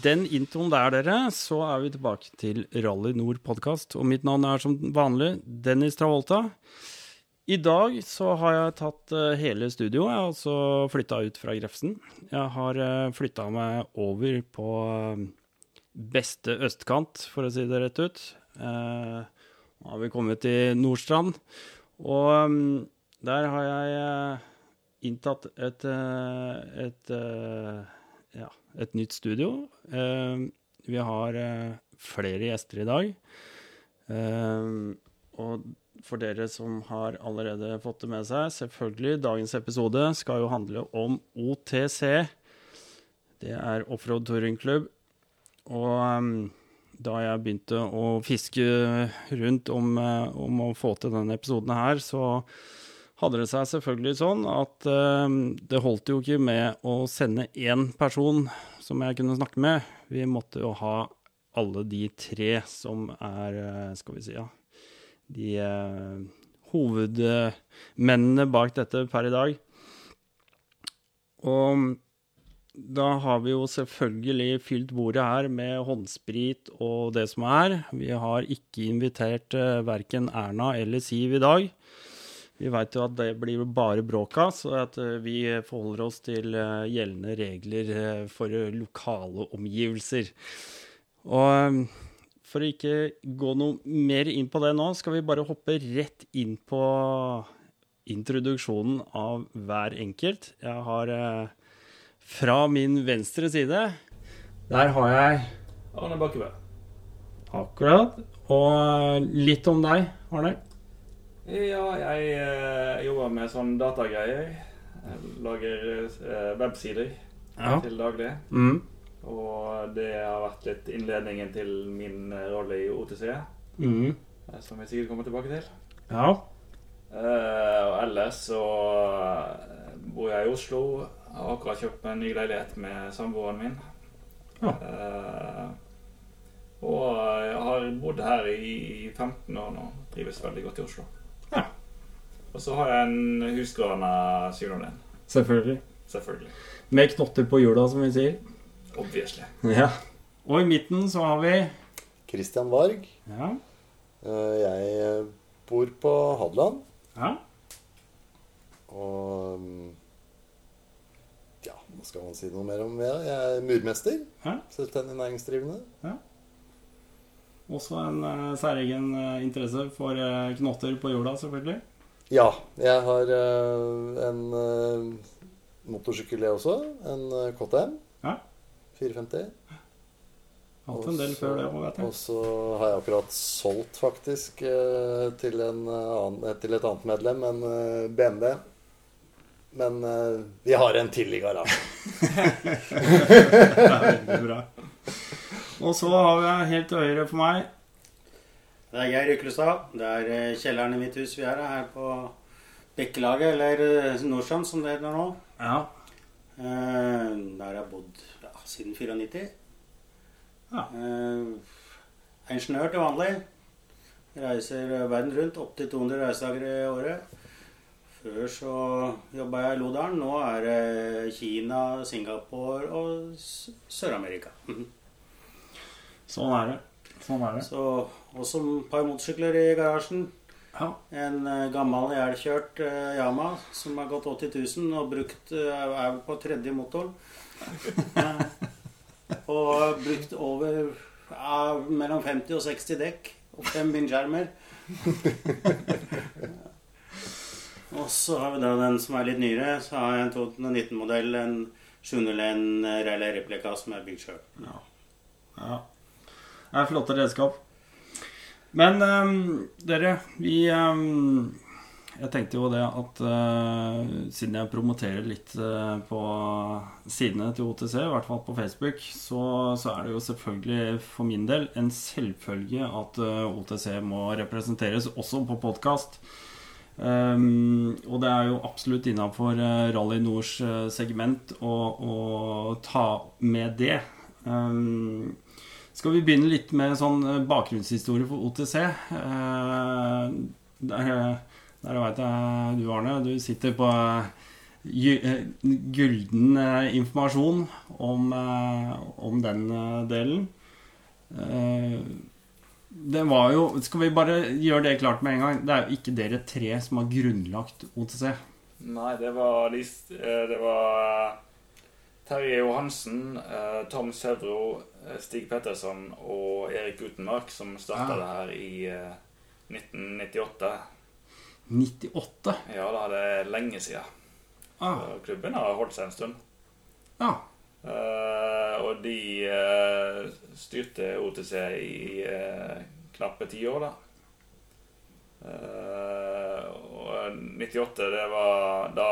Den introen der, dere, så er vi tilbake til Rally Nord podkast. Og mitt navn er som vanlig Dennis Travolta. I dag så har jeg tatt uh, hele studioet. Jeg har altså flytta ut fra Grefsen. Jeg har uh, flytta meg over på uh, beste østkant, for å si det rett ut. Nå har vi kommet til Nordstrand. Og um, der har jeg inntatt et, et, ja, et nytt studio. Vi har flere gjester i dag. Og for dere som har allerede fått det med seg, selvfølgelig, dagens episode skal jo handle om OTC. Det er Offroad Touring Club. Og da jeg begynte å fiske rundt om, om, å få til denne episoden her, så hadde det seg selvfølgelig sånn at um, det holdt jo ikke med å sende én person som jeg kunne snakke med. Vi måtte jo ha alle de tre som er, skal vi si, ja, de eh, hovedmennene bak dette per i dag. Og da har vi jo selvfølgelig fylt bordet her med håndsprit og det som er. Vi har ikke invitert verken Erna eller Siv i dag. Vi veit jo at det blir bare bråk av, så at uh, vi forholder oss til uh, gjeldende regler uh, for lokale omgivelser. Og for å ikke gå noe mer inn på det nå, skal vi bare hoppe rett inn på introduksjonen av hver enkelt. Jeg har eh, fra min venstre side Der har jeg Arne Bakkebø. Akkurat. Og litt om deg, Arne. Ja, jeg eh, jobber med sånn datagreier. Jeg lager eh, websider Ja. til daglig. Mm. Og det har vært litt innledningen til min eh, rolle i OTC, Mm. eh, som vi sikkert kommer tilbake til. Ja. Eh, og ellers så eh, bor jeg i Oslo. Jeg har akkurat kjøpt meg en ny leilighet med samboeren min. Ja. Eh, og jeg har bodd her i 15 år nå. Trives veldig godt i Oslo. Og så har jeg en husgrana synonym. Selvfølgelig. Selvfølgelig. Med knotter på hjula, som vi sier. Obviously. Ja. Og i midten så har vi Christian Varg. Ja. Eh, Jeg bor på Hadeland. Ja. Og mm, ja, hva skal man si noe mer om det? Jeg er murmester. Ja. Selvstendig næringsdrivende. Ja. Også en uh, særegen eh, interesse for eh, knotter på hjula, selvfølgelig. Ja, jeg har uh, en uh, motorsykkel, jeg også. En uh, KTM. Ja. 450. Hatt en del før det òg, vet Og så har jeg akkurat solgt, faktisk, eh, til, en eh, annen, eh, til et annet medlem, en eh, BMW. Men eh, vi har en til i garasjen. Det er veldig bra. Og så har vi helt til høyre for meg Det er Geir Ryklestad. Det er eh, kjelleren i mitt hus vi er her på Bekkelaget, eller eh, som det heter nå. Ja. Eh, Der har jeg bodd ja, siden 94. Ja. Eh, er ingeniør til vanlig. Reiser verden rundt. Opptil 200 reisedager i året. Før så jobba jeg i Lodalen. Nå er det Kina, Singapore og Sør-Amerika. Sånn er det. Sånn er det. Så også et par motorsykler i garasjen. Ja. En eh, gammel ihjelkjørt uh, Yama som har gått 80 000 og brukt, uh, er på tredje motoren. Eh, og brukt over uh, mellom 50 og 60 dekk og fem vindskjermer. og så har vi da den som er litt nyere. Så har jeg en 2019-modell, en 701 Rally Replika som er bygd sjøl. ja. Det er flotte redskap. Men um, dere, vi um, Jeg tenkte jo det at uh, siden jeg promoterer litt uh, på sidene til OTC, i hvert fall på Facebook, så, så er det jo selvfølgelig for min del en selvfølge at uh, OTC må representeres også på podkast. Um, og det er jo absolutt innafor Rally Nords eh, segment å, å ta med det. Um, skal vi begynne litt med sånn eh, bakgrunnshistorie for OTC? Eh, der der veit jeg du, Arne, du sitter på eh, gulden informasjon. om, om den delen. Det var jo Skal vi bare gjøre det klart med en gang? Det er jo ikke dere tre som har grunnlagt OTC. Nei, det var, de, det var Terje Johansen, Tom Sevro, Stig Petterson og Erik Gutenmark som starta ja. det her i eh, 1998. 98. Ja, da er det lenge siden. Ah, Klubben har holdt seg en stund. ja. Eh, og de eh, styrte OTC i eh, knappe ti år, da. Eh, og 98, det var Da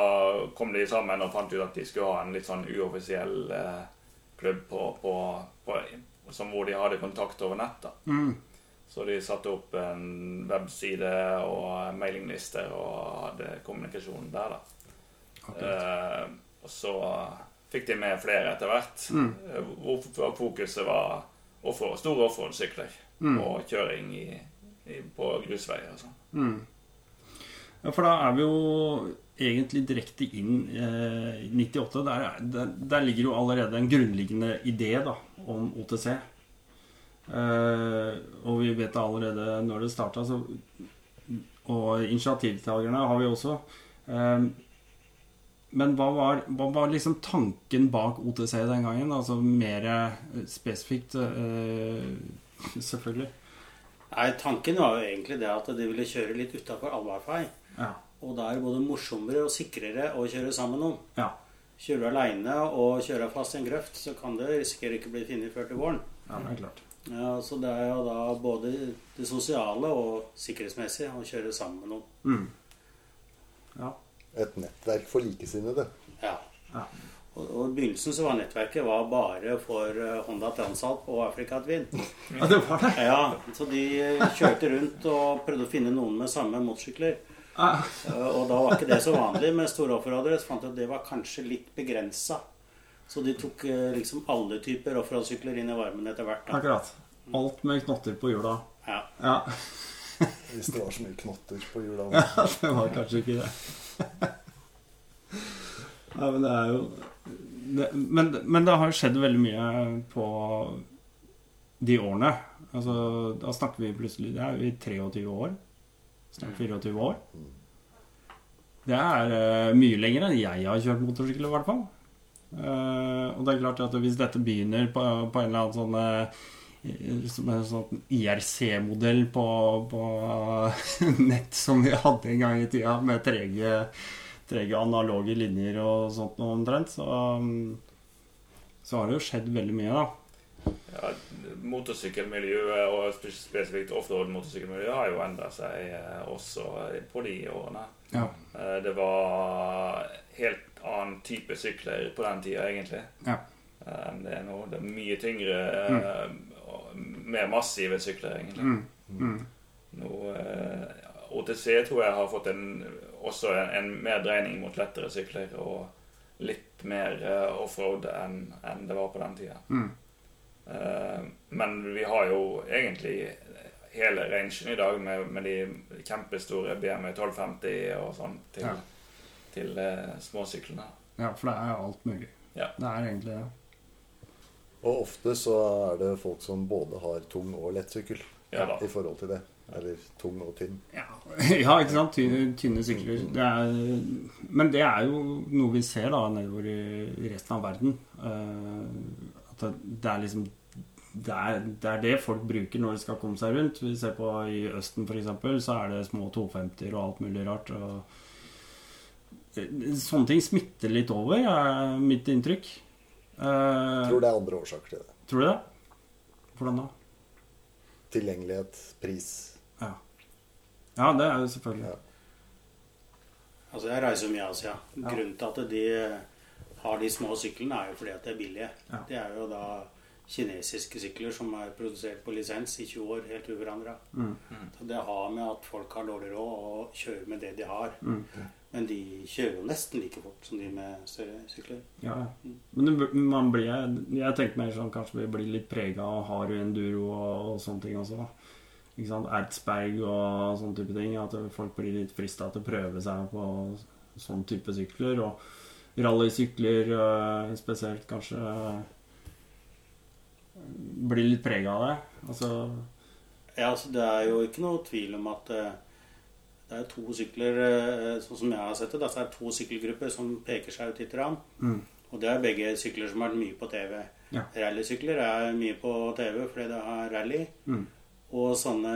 kom de sammen og fant ut at de skulle ha en litt sånn uoffisiell eh, klubb på, på, på, som hvor de hadde kontakt over nett. da. Mm. Så de satte opp en webside og mailinglister og hadde kommunikasjon der, da. Eh, og så fikk de med flere etter hvert. Mm. eh, Hvor fokuset var offroad, store offroad-sykler Mm. og kjøring i, i, på grusveier og sånn. Mm. Ja, for da er vi jo egentlig direkte inn eh, i 98. Der, er- der, der ligger jo allerede en grunnleggende idé da, om OTC. Eh, og vi vet allerede når det starta, så Og initiativtakerne har vi også. Eh, men hva var, hva var liksom tanken bak OTC den gangen? Altså mer eh, spesifikt, eh, selvfølgelig. Nei, Tanken var jo egentlig det at de ville kjøre litt utafor allfarvei. Ja. Og da er det både morsommere og sikrere å kjøre sammen med noen. Ja. Kjører du aleine og kjører fast i en grøft, så kan det risikere ikke bli funnet før til våren. ja, det er klart. Ja, Så det er jo da både det sosiale og sikkerhetsmessige å kjøre sammen med noen. Mm. Ja. Et nettverk for likesinnede. Ja. Ja. Og, og I begynnelsen så var nettverket var bare for eh, Honda Transalp og Africa Twin. ja, det var det. Ja, Så de eh, kjørte rundt og prøvde å finne noen med samme motorsykler. Ja. Eh, Og da var ikke det så vanlig med store offroadere. Så fant jeg at det var kanskje litt begrensa. Så de tok eh, liksom alle typer offroad-sykler inn i varmen etter hvert. Da. Akkurat. Alt med knotter på hjula. Ja. Ja, Hvis det var så mye knotter på hjula. det var kanskje ikke det. Ja, men det er jo det, men, men det har jo skjedd veldig mye på de årene. Altså, da snakker vi plutselig Det er vi 23 år. Snart 24 år. Det er uh, mye lenger enn jeg har kjørt motorsykkel, i hvert fall. Uh, og det er klart at hvis dette begynner på, på en eller annen sånn uh, som en sånn IRC-modell på, på nett som vi hadde en gang i tida, med trege, trege analoge linjer og sånt noe omtrent, så, um, så har det jo skjedd veldig mye, da. Ja, motorsykkelmiljøet, og spesifikt offroad-motorsykkelmiljøet, har jo endra seg eh, også på de årene. Ja. Eh, Det var helt annen type sykler på den tida, egentlig. Ja. Eh, enn Det er nå. Det er mye tyngre, mm. mer massive sykler, egentlig. Mm. Mm. Nå, eh, OTC tror jeg har fått en, også en, en mer dreining mot lettere sykler og litt mer eh, offroad enn enn det var på den tida. Eh, men vi har jo egentlig hele rangen i dag med, med de kjempestore BMW 1250 og sånn til, Ja. til uh, småsyklene. ja, for det er alt mulig. Ja. Det er egentlig det. Og ofte så er det folk som både har tung og lettsykkel Ja i forhold til det. Eller tung og tynn. Ja, ja ikke sant? Tynne, tynne sykler. Det er, men det er jo noe vi ser da nedover i i resten av verden. Uh, at det, det er liksom det er, det er det folk bruker når de skal komme seg rundt. Vi ser på I Østen f.eks. så er det små 250-er og alt mulig rart. Og Eh, sånne ting smitter litt over, er mitt inntrykk. Eh, Jeg tror det er andre årsaker til det. tror du det? Hvordan da? Tilgjengelighet, pris. Ja. ja, det er jo selvfølgelig. Ja. Altså, jeg reiser mye i Asia. Ja. Grunnen til at de har de små syklene, er jo fordi at de er billige. Ja. Det er jo da kinesiske sykler som er produsert på lisens i 20 år, helt uforandra. Mm. Det har med at folk har dårlig råd og kjører med det de har. Mm. Men de kjører jo nesten like fort som de med større sykler. Ja, ja. Men det, man blir, jeg tenker mer sånn kanskje vi blir litt prega av hard enduro og, og sånne ting også. da. Ikke sant? Ertsberg og sånne type ting. At folk blir litt frista til å prøve seg på sånn type sykler. Og rallysykler eh, spesielt kanskje blir litt prega av det. Altså Ja, altså Det er jo ikke noe tvil om at eh, det er to sykler, eh, sånn som jeg har sett det, det er to sykkelgrupper som peker seg ut litt. mm. Og det er begge sykler som har vært mye på TV. Ja. Rallysykler er mye på TV fordi det har rally. Mm. Og sånne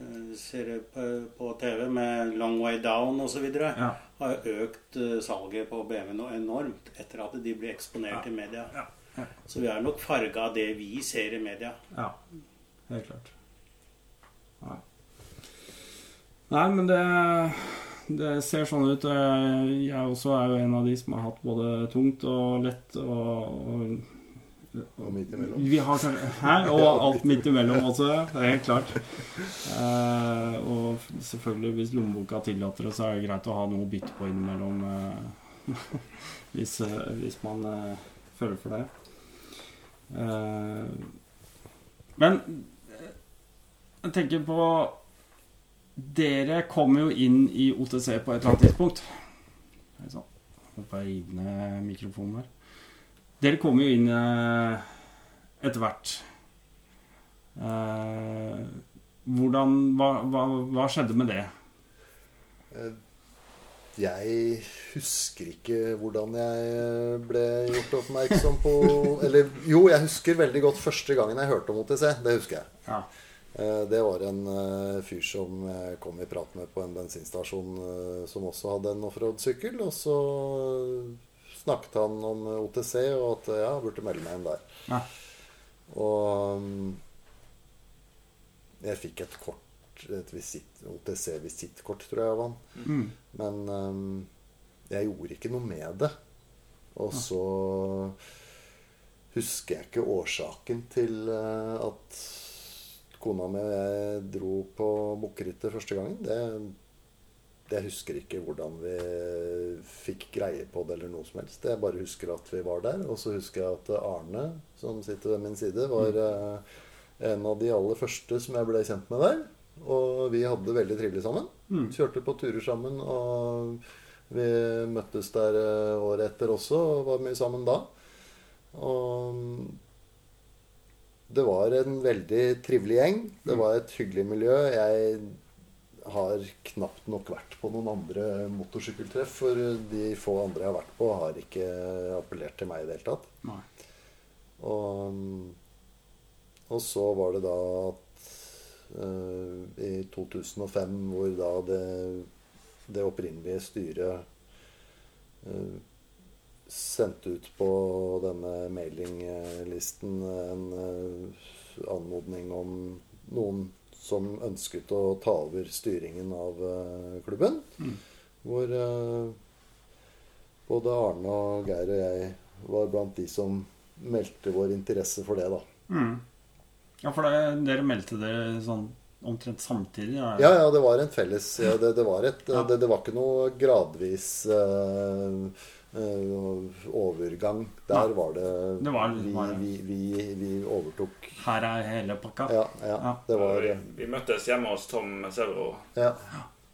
eh, serier på, TV med Long Way Down osv. Ja. har økt salget på BMW enormt etter at de blir eksponert Ja. i media. Ja. Ja. Så vi er nok farga av det vi ser i media. Ja, helt klart. Nei, Nei men det, det ser sånn ut. Jeg også er jo en av de som har hatt både tungt og lett og, og Og midt imellom. Vi har Hæ? Og alt midt imellom også. Det er helt klart. Eh, og selvfølgelig, hvis lommeboka tillater det, så er det greit å ha noe å bytte på innimellom. Eh, hvis, eh, hvis man eh, føler for det. Eh, men eh, jeg tenker på Dere kommer jo inn i OTC på et eller annet tidspunkt. Håper jeg gir ned mikrofonen her. Dere kommer jo inn eh, etter hvert. Hvordan hva, hva, hva skjedde med det? Jeg husker ikke hvordan jeg ble gjort oppmerksom på Eller jo, jeg husker veldig godt første gangen jeg hørte om OTC. Det husker jeg. Ja. Eh, Det var en eh, fyr som jeg kom i prat med på en bensinstasjon eh, som også hadde en offroad-sykkel. Og så snakket han om OTC og at ja, jeg burde melde meg inn der. Ja. Og mm, jeg fikk et kort, et visit, OTC-visittkort, tror jeg jeg han. Mm. Men um, jeg gjorde ikke noe med det. Og så husker jeg ikke årsaken til eh, at kona mi og jeg dro på bukkerittet første gangen. Det, jeg husker ikke hvordan vi fikk greie på det, eller noe som helst. Jeg bare husker at vi var der. Og så husker jeg at Arne, som sitter ved min side, var eh, en av de aller første som jeg ble kjent med der. Og vi hadde det veldig trivelig sammen. Mm. Kjørte på turer sammen. Og vi møttes der eh, året etter også og var mye sammen da. Og det var en veldig trivelig gjeng. Det var et hyggelig miljø. Jeg har knapt nok vært på noen andre motorsykkeltreff. For de få andre jeg har vært på, har ikke appellert til meg i det hele tatt. Nei. Og, og så var det da at i 2005, hvor da det, det opprinnelige styret eh, sendte ut på denne mailinglisten en eh, anmodning om noen som ønsket å ta over styringen av eh, klubben. Mm. Hvor eh, både Arne og Geir og jeg var blant de som meldte vår interesse for det, da. Mm. Ja, for det, dere meldte dere sånn omtrent samtidig? Ja, Ja, ja, det var en felles ja, det, det, var et, Ja. det, det var ikke noe gradvis uh, uh, overgang. Der var det, Det var- vi, var vi, vi, vi overtok Her er hele pakka? Ja, ja. Ja. Det var vi, vi møttes hjemme hos Tom Severo, ja.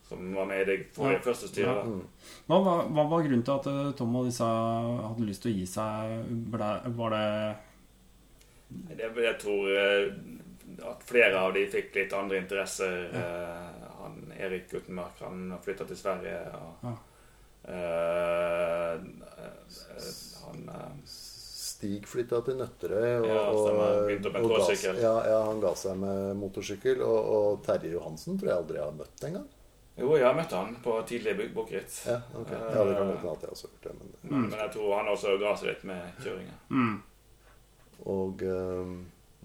som var med i det forrige Ja. første styret. Mm. Hva, var, hva var grunnen til at eh, Tom og disse hadde lyst til å gi seg? Ble, var det Jeg, jeg tror eh, at flere av de fikk litt andre interesser. Ja. han Erik Guttenmark han flytta til Sverige. Og, Ja. eh, eh, han eh, Stig flytta til Nøtterøy, og, Ja, stemmer. Begynte med og ga, ja, ja, han ga seg med motorsykkel. Og, og Terje Johansen tror jeg aldri har møtt engang. Jo, jeg møtte han på tidlig bu- Ja, okay. ja, det kan godt hende at jeg også har gjort det. Men, mm. men jeg tror han også ga seg litt med kjøringa. mm. Og eh,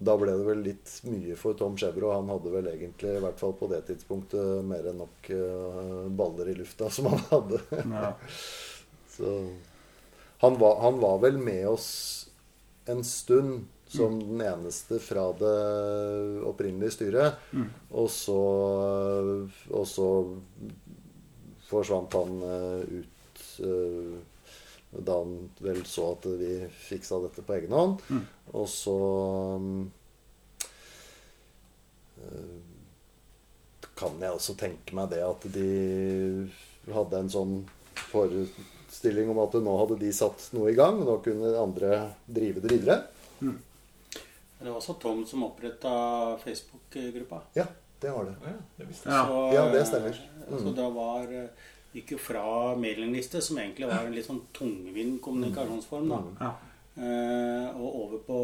da ble det vel litt mye for Tom Chevro. Han hadde vel egentlig, i hvert fall på det tidspunktet, mer enn nok eh, baller i lufta som han hadde. ja. Så han var, han var vel med oss en stund som den eneste fra det opprinnelige styret. Mm. Og så, og så forsvant han eh, ut eh, da han vel så at vi fiksa dette på egen hånd. Mm. Og så um, eh, kan jeg også tenke meg det at de hadde en sånn forestilling om at nå hadde de satt noe i gang. Nå kunne andre drive det videre. Det var også Tom som oppretta Facebook-gruppa. Ja, det var det. Ja, det visste. Ja. Ja, det stemmer. Mm. Så det var eh, Gikk jo fra mailingliste, som egentlig var en litt sånn tungvint kommunikasjonsform, da. Ja. Eh, og over på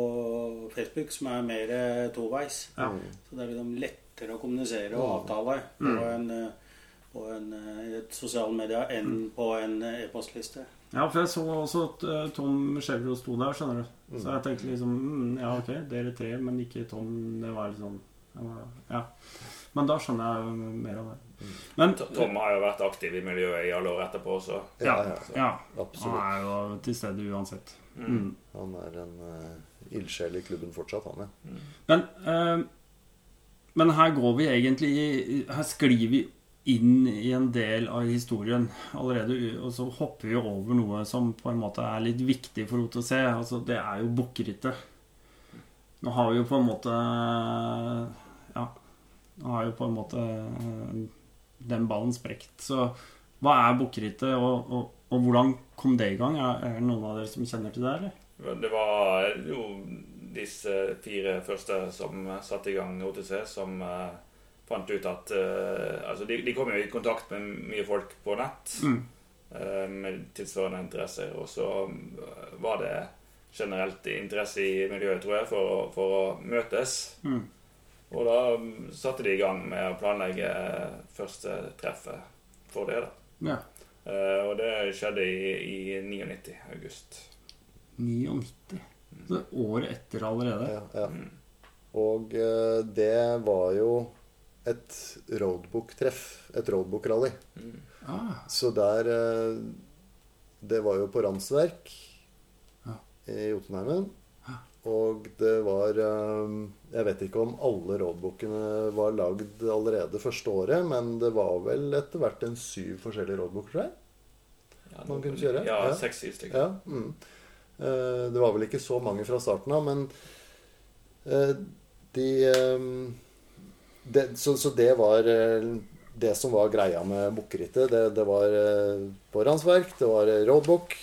Facebook, som er mer toveis. Ja. Så det er liksom lettere å kommunisere og avtale på en, eh, på en eh, et sosiale medier enn på en eh, e-postliste. Ja, for jeg så også at Tom Chevro sto der, skjønner du. Så jeg tenkte liksom mm, Ja, ok, dere tre, men ikke Tom. Det var litt sånn var- Ja. Men da skjønner jeg mer av det. Men Tom har jo vært aktiv i miljøet i alle år etterpå, så Ja. Ja, ja. Absolutt. Han er jo til stede uansett. Mm. Han er en uh, ildsjel i klubben fortsatt, han, ja. Men, uh, men her går vi egentlig i- Her sklir vi inn i en del av historien allerede. Og så hopper vi over noe som på en måte er litt viktig for OTC. Altså, det er jo bukkerittet. Nå har vi jo på en måte har jo på en måte eh, den ballen sprekt. Så hva er bukkerittet, og, og, og hvordan kom det i gang? Er, det noen av dere som kjenner til det, eller? Det var jo disse fire første som satte i gang OTC, som uh, fant ut at uh, Altså, de, de kom jo i kontakt med mye folk på nett Mm. uh, med tilsvarende interesser, og så eh, var det generelt interesse i miljøet, tror jeg, for, for å møtes. Mm. Og da mm, satte de i gang med å planlegge første treffet for det. da. Ja. Uh, og det skjedde i, i 99, august. 99. Så året etter allerede. ja, ja. Mm. Og uh, det var jo et roadbook-treff. Et roadbook-rally. Mm. Ah, Så der uh, Det var jo på Randsverk Ja. i Jotunheimen. Ja. Og det var eh, Jeg vet ikke om alle rådbokene var lagd allerede første året, men det var vel etter hvert en syv forskjellige roadbooker, tror jeg. Ja, Man kunne kjøre? Ja, Ja. seks-syv stykker. Ja, mm. Eh, Det var vel ikke så mange fra starten av, men eh, de eh, det, så, så det var det som var greia med bukkerittet. Det, det var på det var roadbook.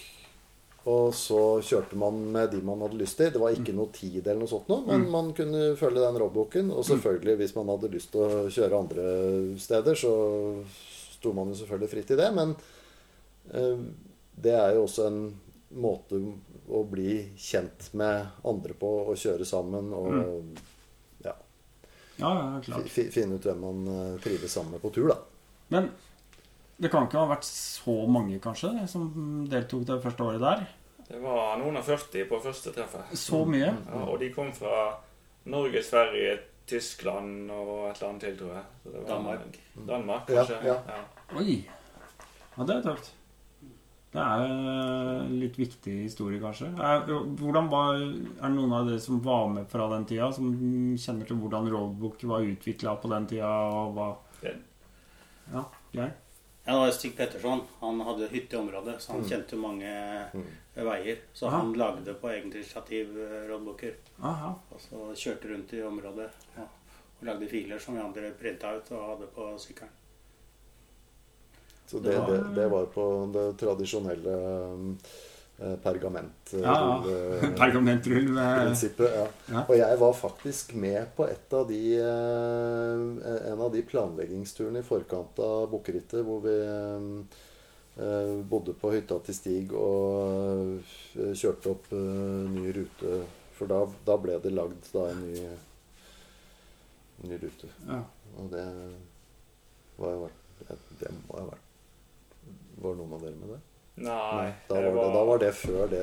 Og så kjørte man med de man hadde lyst til. Det var ikke noe tid eller noe sånt noe, men man kunne følge den råboken. Og selvfølgelig, hvis man hadde lyst til å kjøre andre steder, så sto man jo selvfølgelig fritt i det. Men eh, det er jo også en måte å bli kjent med andre på, og kjøre sammen og ja, ja, ja, klart. finne ut hvem man eh, trives sammen med på tur, da. Men det kan ikke ha vært så mange, kanskje, som deltok det første året der? Det var noen og 40 på første treffet. Så mye? Ja, og de kom fra Norge, Sverige, Tyskland og et eller annet til, tror jeg. Så det var Danmark. Danmark, Ja, kanskje. ja. Oi! Ja, det er tøft. Det er en litt viktig historie, kanskje. Hvordan var, er det noen av dere som var med fra den tida, som kjenner til hvordan roadbook var utvikla på den tida, og hva Det- Ja, Geir? Ja, Stig Petterson. Han hadde hytte i området, så han kjente mange mange veier. Så Aha. han lagde på eget initiativ eh, roadbooker. Aha. Og så kjørte rundt i området ja, og lagde filer som vi andre printa ut og hadde på sykkelen. Så det, Det var- det, det var på det tradisjonelle eh, pergamentrulleprinsippet. Ja, ja. Pergamentrull med ja. Ja. Og jeg var faktisk med på et av de, eh, en av de planleggingsturene i forkant av Bukkerittet, hvor vi eh, bodde på hytta til Stig og eh, kjørte opp eh, ny rute. For da, da ble det lagd da en ny, ny rute. ja. Og det var jo Det må ha vært Var noen av dere med det? Nei, Da var det, da var det før det,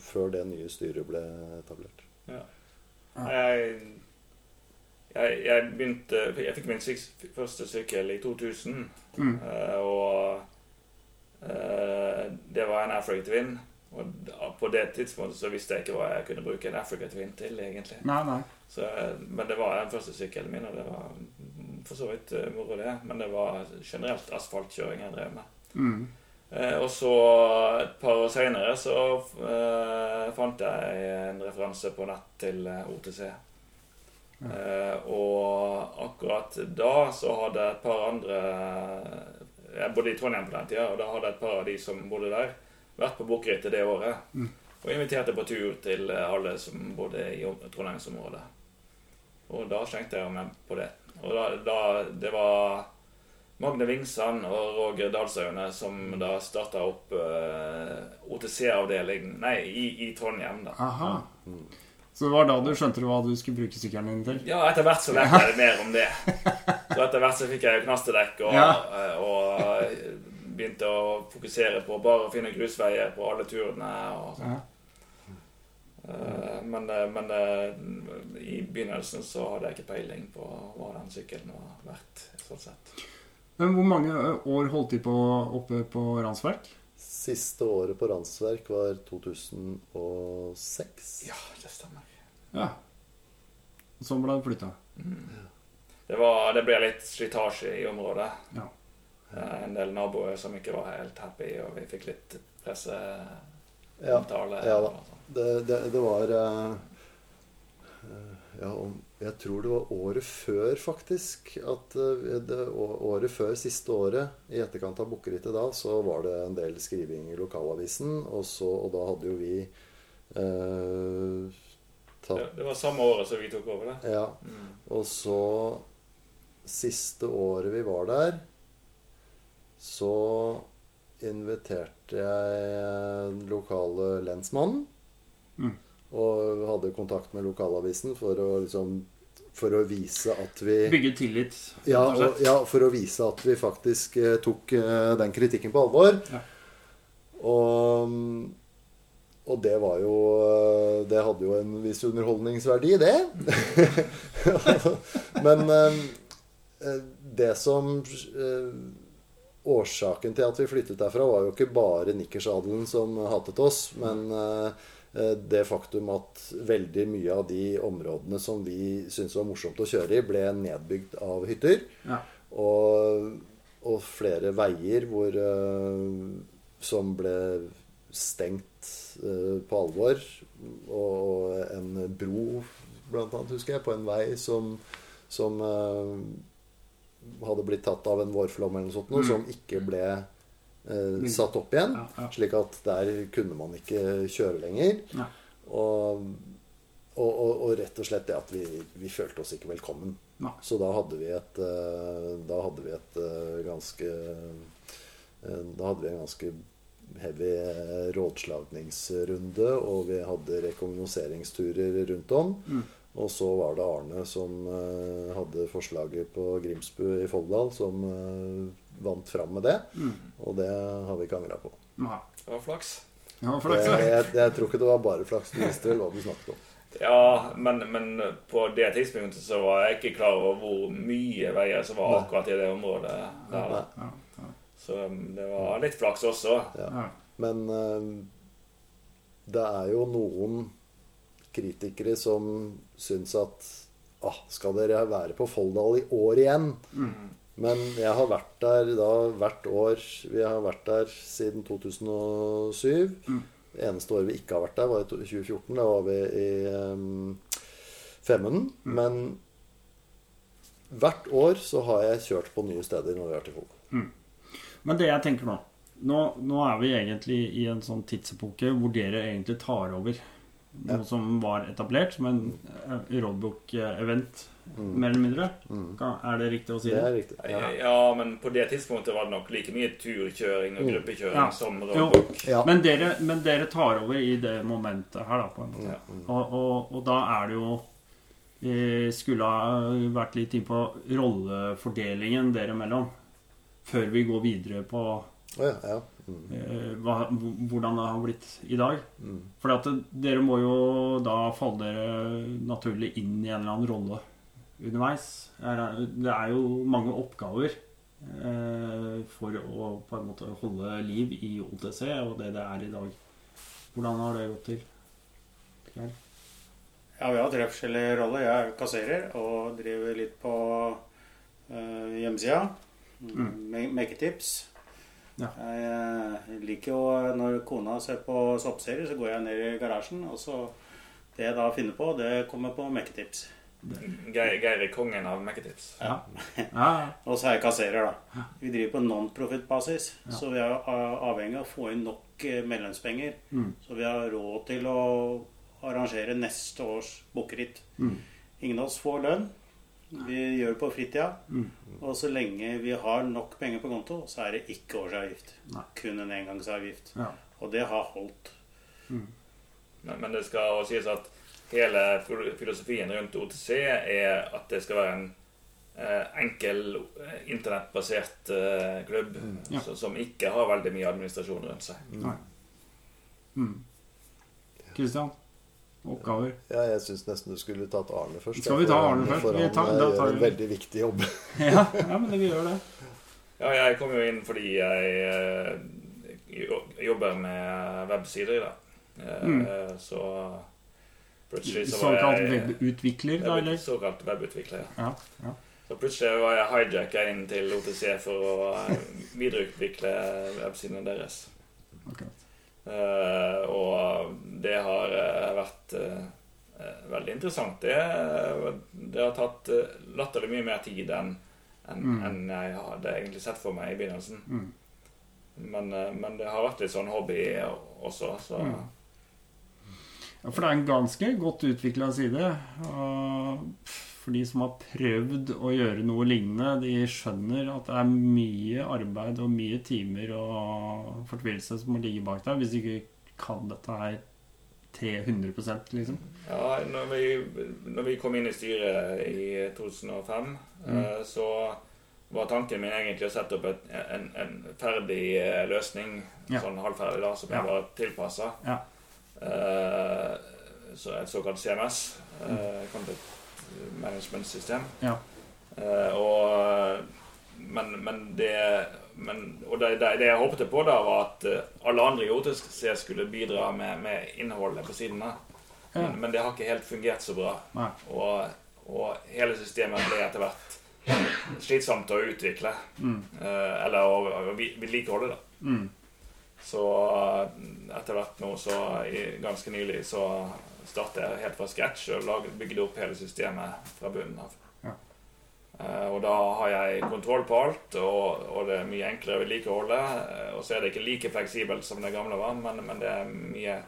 før det nye styret ble etablert. Ja. Jeg, jeg, jeg begynte Jeg fikk min første sykkel i 2000. Mm. eh, Og eh, det var en Africa Twin. Og på det tidspunktet så visste jeg ikke hva jeg kunne bruke en Africa Twin til, egentlig. Nei, nei. Så, men det var den første sykkelen min, og det var for så vidt eh, moro, det. Men det var generelt asfaltkjøring jeg drev med. Mm. Eh, og så et par år seinere så eh, fant jeg en referanse på nett til eh, OTC. Eh, og akkurat da så hadde et par andre Jeg bodde i Trondheim på den tida, og da hadde et par av de som bodde der, vært på bukkerittet det året. Og inviterte på tur til alle som bodde i Trondheimsområdet. Og da skjengte jeg meg på det. Og da, da Det var Magne Vingsand og Roger Dalsaune som da starta opp uh, OTC-avdeling Nei, i, i Trondheim, da. Aha. Så det var da du skjønte hva du skulle bruke sykkelen din til? Ja, etter hvert så lærte jeg mer om det. Så etter hvert så fikk jeg knastedekk og, Ja. og, og eh, begynte å fokusere på bare å finne grusveier på alle turene. og sånn. Ja. Eh, Men, eh, men eh, i begynnelsen så hadde jeg ikke peiling på hva den sykkelen var verdt. sånn sett. Men hvor mange år holdt de på oppe på Randsverk? Siste året på Randsverk var 2006. Ja, det stemmer. Ja. Så ble det flytta. Det, var, det ble litt slitasje i området. Ja. Eh, En del naboer som ikke var helt happy, og vi fikk litt presseomtale. Ja, ja da. Det, det, det var eh, eh, Ja, om, jeg tror det var året før, faktisk. At eh, det, året før siste året, i etterkant av Bukkerittet da, så var det en del skriving i lokalavisen. Og, så, og da hadde jo vi eh, tatt Det, det var samme året som vi tok over det. Ja. Mm. Og så Siste året vi var der, så inviterte jeg den lokale lensmannen. Mm. Og hadde kontakt med lokalavisen for å liksom For å vise at vi Bygge tillit. ja, og ja, for å vise at vi faktisk eh, tok eh, den kritikken på alvor. Ja. Og, og det var jo eh, Det hadde jo en viss underholdningsverdi, det. Men eh, eh, det som eh, Årsaken til at vi flyttet derfra, var jo ikke bare nikkersadelen som hatet oss, men det faktum at veldig mye av de områdene som vi syntes var morsomt å kjøre i, ble nedbygd av hytter. Ja. Og, og flere veier hvor, eh, som ble stengt eh, på alvor. Og, en bro, blant annet, husker jeg, på en vei som, som eh, hadde blitt tatt av en vårflom eller noe sånt, mm. som ikke ble eh, satt opp igjen. Ja, ja. Slik at der kunne man ikke kjøre lenger. Ja. Og, og, og, og rett og slett det at vi, vi følte oss ikke velkommen. Ja. Så da hadde vi et eh, Da hadde vi et eh, ganske eh, Da hadde vi en ganske heavy rådslagningsrunde, og vi hadde rekognoseringsturer rundt om. Mm. Og så var det Arne som hadde forslaget på Grimsbu i Folldal, som vant fram med det. Mm. Og det har vi ikke angra på. Nei. Det var flaks. Ja, flaks. Jeg, jeg, jeg tror ikke det var bare flaks. Du visste vel hva du snakket om. Ja, men, men på det tidspunktet så var jeg ikke klar over hvor mye veier som var akkurat i det området der. Ja, ja, Så um, det var litt flaks også. ja. Men eh, det er jo noen kritikere som syns at ah, Skal dere være på Folldal i år igjen? Men jeg har vært der da hvert år. Vi har vært der siden 2007. Det eneste året vi ikke har vært der, var i 2014. Da var vi i um, Femmen. Men hvert år så har jeg kjørt på nye steder når vi har vært i Folldal. Men det jeg tenker nå nå, nå er vi egentlig i en sånn tidsepoke hvor dere egentlig tar over noe som var etablert som en eh, roadbook-event, mer eller mindre. Mm. Er det riktig å si Det det? riktig. Ja. Ja. men på det tidspunktet var det nok like mye turkjøring og gruppekjøring Ja. som roadbook. Ja. Men, dere, men dere tar over i det momentet her, da, på en måte. Ja. Og, og, og da er det jo Vi skulle ha vært litt inn på rollefordelingen dere imellom. Før vi går videre på ja, ja. Mm. eh, hva, hvordan det har blitt i dag. Mm. For at dere må jo da falle dere naturlig inn i en eller annen rolle underveis. Er- Det er jo mange oppgaver eh, for å på en måte holde liv i OTC og det det er i dag. Hvordan har det gått til? Geir? Ja, vi har tre forskjellige roller. Jeg er kasserer og driver litt på uh, hjemmesida. Mm. Meketips. Ja. Jeg eh, liker jo når kona ser på soppserier, så går jeg ned i garasjen. Og så det jeg da finner på, det kommer på Meketips. Geir, Geir er kongen av Meketips. Ja. ja. Og så er jeg kasserer, da. Vi driver på non-profit-basis, så vi er avhengig av å få inn nok eh, medlemspenger. Mm. Så vi har råd til å arrangere neste års bukkeritt. Mm. Ingen av oss får lønn. Vi gjør det på fritida. Mm. Og så lenge vi har nok penger på konto, så er det ikke årsavgift. Nei. Kun en engangsavgift. Ja. Og det har holdt. Men, men det skal også sies at hele filosofien rundt OTC er at det skal være en eh, enkel, eh, internettbasert eh, klubb Ja. så, som ikke har veldig mye administrasjon rundt seg. Nei. Mm. Kristian? Oppgaver? Ja, jeg syns nesten du skulle tatt Arne først. Skal vi ta Arne først? For han tar- eh, gjør tar en veldig viktig jobb. Ja, ja men vi gjør det. Ja, jeg kom jo inn fordi jeg eh, jobber med websider, da. dag. Mm. Så plutselig så var Såkalt jeg webutvikler, da, eller? Såkalt webutvikler, ja. Ja. ja. Så plutselig var jeg hijacka inn til OTC for å eh, videreutvikle websidene deres. Akkurat. Eh, og det har eh, vært eh, veldig interessant. Det, det har tatt latterlig mye mer tid enn en, Mm. en jeg hadde egentlig sett for meg i begynnelsen. Mm. Men, men det har vært litt sånn hobby også, så Mm. Ja, for det er en ganske godt utvikla side. Og for de som har prøvd å gjøre noe lignende, de skjønner at det er mye arbeid og mye timer og fortvilelse som må ligge bak der, hvis du ikke kan dette her 300% liksom. Ja, når vi, når vi kom inn i styret i 2005, Mm. eh, så var tanken min egentlig å sette opp et, en, en ferdig eh, løsning, Ja. sånn halvferdig, da, som Ja. var tilpassa. Ja. så et såkalt CMS, eh, Content Management System. Ja. Eh, og men, men det men, Og det, det, det jeg håpet på, da, var at eh, alle andre i OTC skulle bidra med, med innholdet på siden av. Ja. Men, men det har ikke helt fungert så bra. Og, og hele systemet ble etter hvert slitsomt å utvikle. Mm. eh, eller å, vedlikeholde, da. Mm. Så etter hvert nå, så i, ganske nylig, så startet helt fra scratch og bygge opp hele systemet fra bunnen av. Ja. Eh, og da har jeg kontroll på alt, og, og det er mye enklere å vedlikeholde. eh, og så er det ikke like fleksibelt som det gamle var, men, men det er mye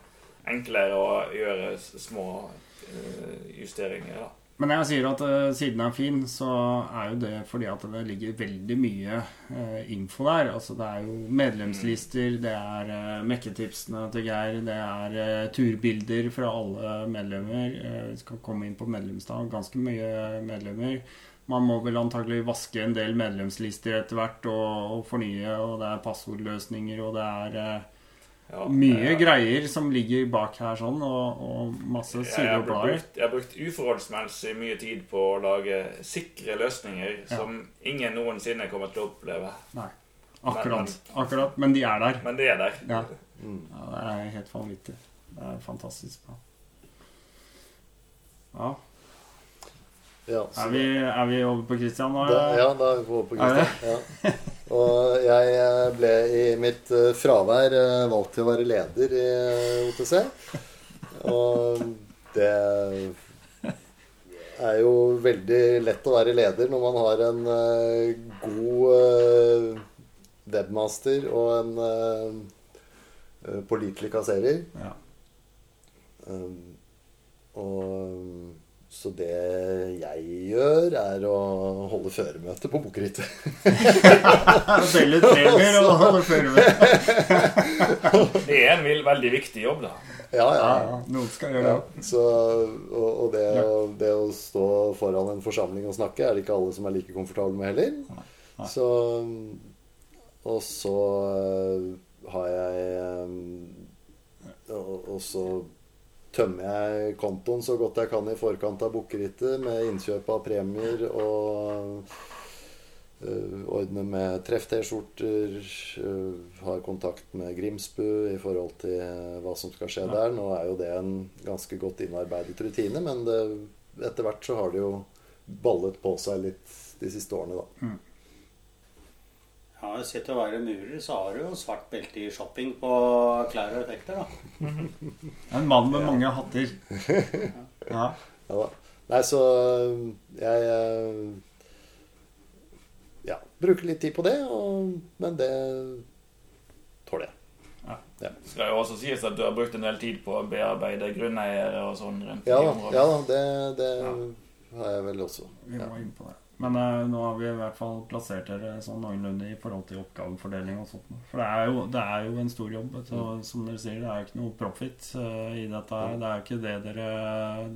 enklere å gjøre små uh, justeringer. da. Men når jeg sier at uh, siden er fin, så er jo det fordi at det ligger veldig mye uh, info der. Altså det er jo medlemslister, det er uh, mekketipsene til Geir, det er turbilder fra alle medlemmer. Vi skal komme inn på medlemsdag. Ganske mye medlemmer. Man må vel antagelig vaske en del medlemslister etter hvert og, og fornye, og det er passordløsninger, og det er Ja, mye greier som ligger bak her sånn, og, og masse sider og blader. jeg har brukt uforholdsmessig mye tid på å lage sikre løsninger Ja. som ingen noensinne kommer til å oppleve. Nei. Akkurat. akkurat. Men de er der. Men de er der. Ja. Mm. ja, det er helt vanvittig. Det er fantastisk bra. Ja. Ja, Er vi, er vi over på Christian nå? da, ja, da er vi over på Christian. Ja. Og jeg eh, ble i mitt eh, fravær eh, valgt til å være leder i OTC. Og det er jo veldig lett å være leder når man har en god webmaster og en pålitelig kasserer. Ja. Um, og så det jeg gjør, er å holde føremøte på bokrittet. Selge premier og holde føremøte. Det er en veldig viktig jobb, da. ja, ja. Ja, ja, noen skal gjøre ja. det. Så, og og det, det å stå foran en forsamling og snakke, er det ikke alle som er like komfortable med heller. Nei. Så Og så øh, har jeg og, og så tømmer jeg kontoen så godt jeg kan i forkant av bukkerittet med innkjøp av premier og uh, ordner med treff-T-skjorter. Uh, har kontakt med Grimsbu i forhold til hva som skal skje der. Nå er jo det en ganske godt innarbeidet rutine, men det, etter hvert så har det jo ballet på seg litt de siste årene, da. Ja, Sett å være murer, så har du jo svart belte i shopping på klær og effekter, da. En mann med mange hatter. Ja. Ja da. Nei, så jeg eh, Ja, bruker litt tid på det, og, men det tåler jeg. Skal jo også sies at du har brukt en del tid på å bearbeide grunneiere og sånn rundt Ja i området. ja, da det, det Ja. har jeg vel også. Vi Ja. må inn på det. Men eh, nå har vi i hvert fall plassert dere sånn noenlunde i forhold til oppgavefordeling og sånt. For det er jo, det er jo en stor jobb. Så, som dere sier, det er jo ikke noe profit uh, i dette. Det er jo ikke det dere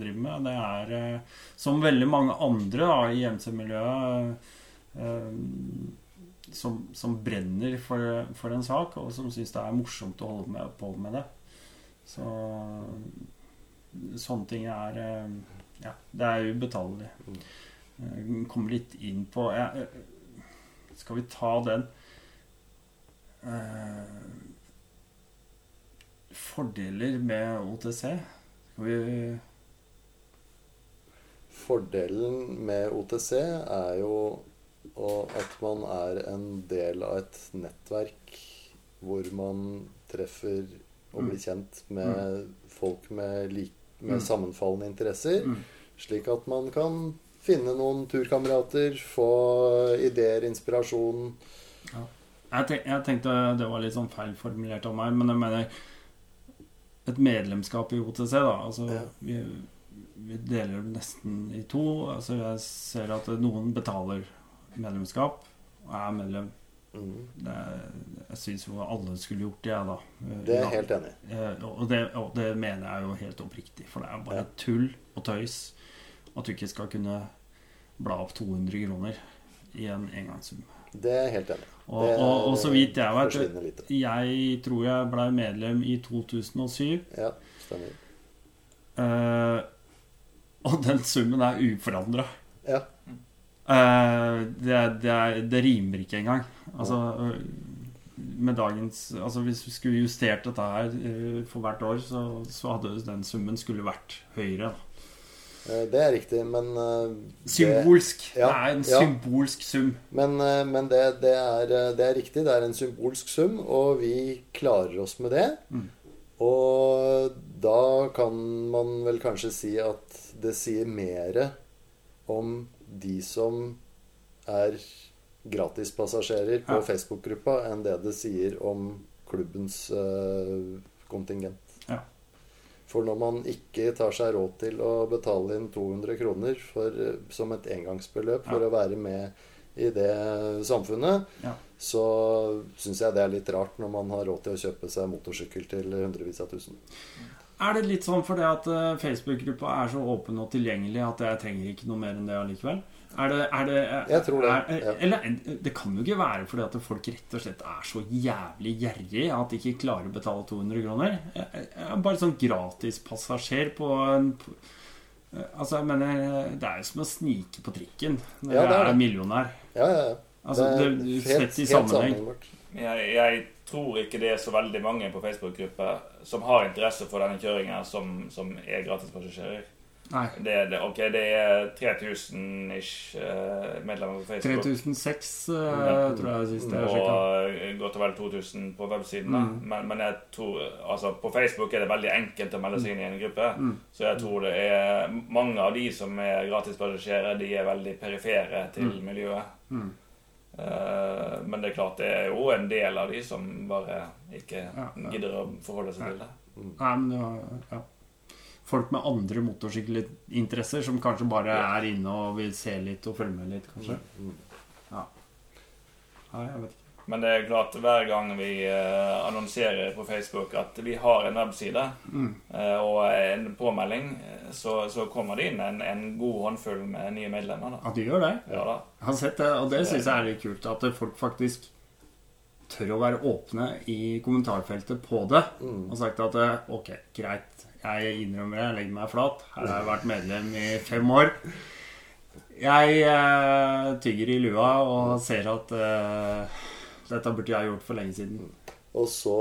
driver med. Det er uh, som veldig mange andre da, i MC-miljøet uh, som, som brenner for, for en sak, og som syns det er morsomt å holde med, på med det. Så sånne ting er eh, Ja, det er ubetalelig. Mm. Eh, Kommer litt inn på ja, eh, Skal vi ta den eh, Fordeler med OTC? Skal vi Fordelen med OTC er jo at man er en del av et nettverk hvor man treffer og Mm. blir kjent med folk med, like, med Mm. sammenfallende interesser. mm. Slik at man kan finne noen turkamerater, få ideer, inspirasjon. jeg, tenk, jeg tenkte det var litt sånn feilformulert av meg, men jeg mener et medlemskap i OTC, da. Altså, Ja. vi, vi deler det nesten i to. Altså, jeg ser at noen betaler medlemskap og er medlem. Mm. Det, jeg syns jo alle skulle gjort det, jeg, da. Det er jeg helt enig i. Og det, og det mener jeg jo helt oppriktig, for det er bare Ja. tull og tøys at du ikke skal kunne bla opp 200 kroner i en engangssum. Det er helt enig. Og, og, og så vidt jeg vet. Jeg tror jeg ble medlem i 2007. Ja, stemmer. Uh, og den summen er uforandra. Ja. det, det, er, det rimer ikke engang. Altså med dagens Altså Hvis vi skulle justert dette her uh, for hvert år, så, så hadde den summen skulle vært høyere. da. Eh, Det er riktig, men det, Symbolsk. Ja, det er en ja. symbolsk sum. Men, eh, men det, det, er, eh, det er riktig. Det er en symbolsk sum, og vi klarer oss med det. Mm. Og da kan man vel kanskje si at det sier mer om de som er gratispassasjerer på Ja. Facebook-gruppa, enn det det sier om klubbens uh, kontingent. For når man ikke tar seg råd til å betale inn 200 kroner for, eh, som et engangsbeløp for Ja. å være med i det samfunnet, Ja. så syns jeg det er litt rart når man har råd til å kjøpe seg motorsykkel til hundrevis av tusen. Er det litt sånn fordi at øh, Facebook-gruppa er så åpen og tilgjengelig at jeg trenger ikke noe mer enn det allikevel? Er det, er det er, Jeg tror det, Er, ja. Eller det kan jo ikke være fordi at folk rett og slett er så jævlig gjerrige at de ikke klarer å betale 200 kroner. Jeg, jeg er bare sånn gratispassasjer på en på, Altså, jeg mener Det er jo som å snike på trikken når Ja, det er er millionær. Ja, ja, ja. Altså, det, sett i sammenheng. Jeg, jeg tror ikke det er så veldig mange på Facebook-grupper som har interesse for denne kjøringen, som, som er gratispassasjerer. Det, det, ok, det er 3000 ish eh, medlemmer på Facebook. 3006 uh, Ja. tror jeg sist jeg sjekka. Og eh, godt og vel 2000 på websiden. Mm. Men, men jeg tror, altså på Facebook er det veldig enkelt å melde seg inn i en gruppe. Mm. Så jeg tror det er mange av de som er gratispassasjerer, de er veldig perifere til Mm. miljøet. Mm. Eh, men det er klart det er jo en del av de som bare ikke Ja, ja. gidder å forholde seg til det. Nei, men det var, ja. Folk med andre motorsykkelinteresser som kanskje bare er inne og vil se litt og følge med litt, kanskje. Ja. Nei, jeg vet ikke. Men det er klart, hver gang vi eh, annonserer på Facebook at vi har en webside Mm. eh, og en påmelding, eh, så, så kommer det inn en, en god håndfull med nye medlemmer. da. At de gjør det? Ja da. Jeg har sett det, og det syns jeg er litt kult. At folk faktisk tør å være åpne i kommentarfeltet på det. Mm. Og sagt at ok, greit, jeg innrømmer det, jeg legger meg flat. Her har jeg vært medlem i fem år. Jeg eh, tygger i lua og ser at eh, dette burde jeg gjort for lenge siden. Og så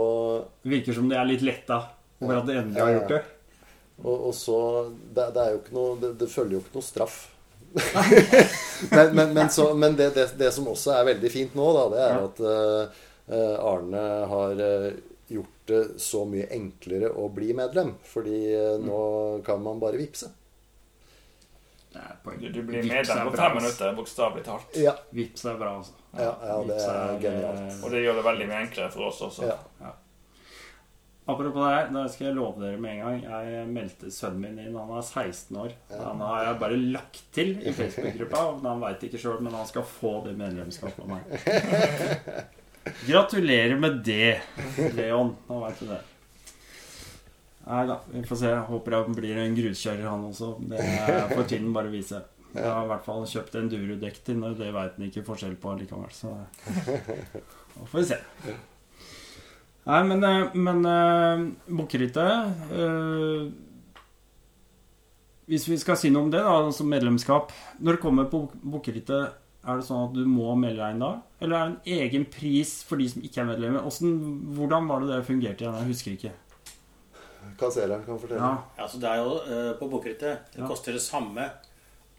Det virker som de er litt letta over at de endelig har gjort det. Og, og så det, det er jo ikke noe Det, det følger jo ikke noe straff. men men, men, så, men det, det, det som også er veldig fint nå, da, det er Ja. at uh, Arne har eh, gjort det så mye enklere å bli medlem. Fordi eh, nå kan man bare vippse. Du, du blir medlem på fem minutter, bokstavelig talt. Ja, Vips er bra, altså. ja, ja det er genialt. Og det gjør det veldig mye enklere for oss også. Ja. Apropos det her, da skal jeg love dere med en gang. Jeg meldte sønnen min inn. Han er 16 år. Han har jeg bare lagt til i Facebook-gruppa. Han veit ikke sjøl, men han skal få det medlemskapet av meg. Gratulerer med det, Leon. Nå veit du det. Nei da, vi får se. Jeg håper han blir en gruskjører, han også. Det får tiden bare vise. Jeg har i hvert fall kjøpt enduro-dekk til, når det veit han ikke forskjell på likevel. Så da får vi se. Nei, men, eh, men uh, Bukkerittet uh, Hvis vi skal si noe om det, da, som medlemskap Når du kommer på Bukkerittet, er det sånn at du må melde deg inn da? Eller er det en egen pris for de som ikke er medlemmer? Hvordan, hvordan var det det fungerte igjen? Jeg husker ikke. Kassereren kan fortelle. Ja, Ja, så det er jo uh, på bokrittet. Det Ja. koster det samme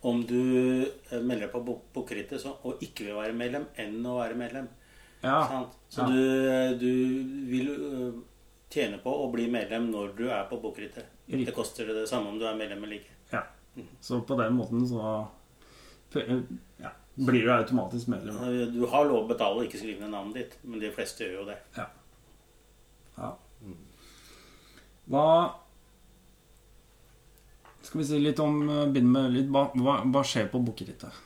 om du eh, melder deg på bokrittet og ikke vil være medlem, enn å være medlem. ja, Sant? Så Ja. du, du vil tjene på å bli medlem når du er på bokrittet. Det koster det samme om du er medlem eller ikke. ja. Så på den måten så blir du automatisk medlem. Du har lov å betale og ikke skrive ned navnet ditt, men de fleste gjør jo det. Ja. Hva Skal vi si litt om eh, Begynne med litt Hva, hva, hva skjer på Bukkerittet?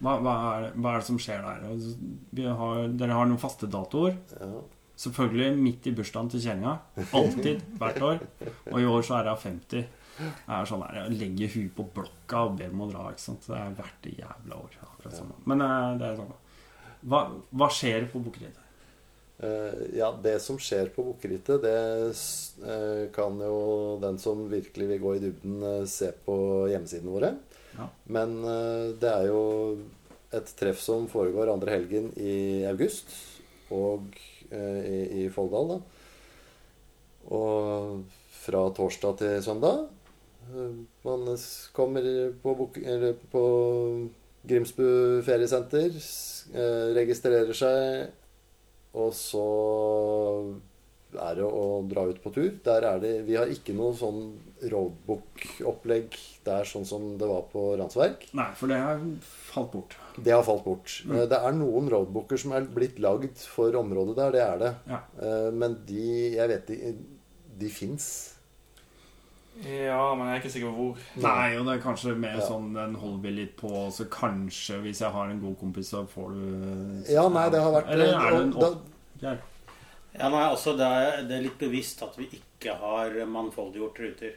Hva, hva, er, hva er det som skjer der? Altså, Vi har, dere har noen faste datoer. Ja. Selvfølgelig midt i bursdagen til kjerringa. Alltid. Hvert år. Og i år så er hun 50. Jeg er sånn der, jeg legger huet på blokka og ber om å dra. ikke sant? Det er verdt det jævla år. akkurat sånn. Men eh, det er sånn. Hva, hva skjer på Bukkerittet? Eh, ja, det som skjer på Bukkerittet, det eh, kan jo den som virkelig vil gå i dybden, se på hjemmesidene våre. Ja. Men det er jo et treff som foregår andre helgen i august, og i, i Folldal, da. Og fra torsdag til søndag. Eh, Man kommer på, på Grimsbu feriesenter, eh, registrerer seg, og så er det å dra ut på tur. Der er det, vi har ikke noe sånn roadbook-opplegg der sånn som det var på Randsverk. Nei, for det har falt bort. Det har falt bort. Mm. Det er noen roadbooker som er blitt lagd for området der, det er det. Ja. Eh, Men de, jeg vet de, de fins. Ja, men jeg er ikke sikker på hvor. Nei, og det er kanskje mer Ja. sånn Den holder vi litt på, så kanskje hvis jeg har en god kompis, så får du Ja, nei, det har vært Eller er det en da- opp... Ja. Nei, altså det er, det er litt bevisst at vi ikke har mangfoldiggjort ruter.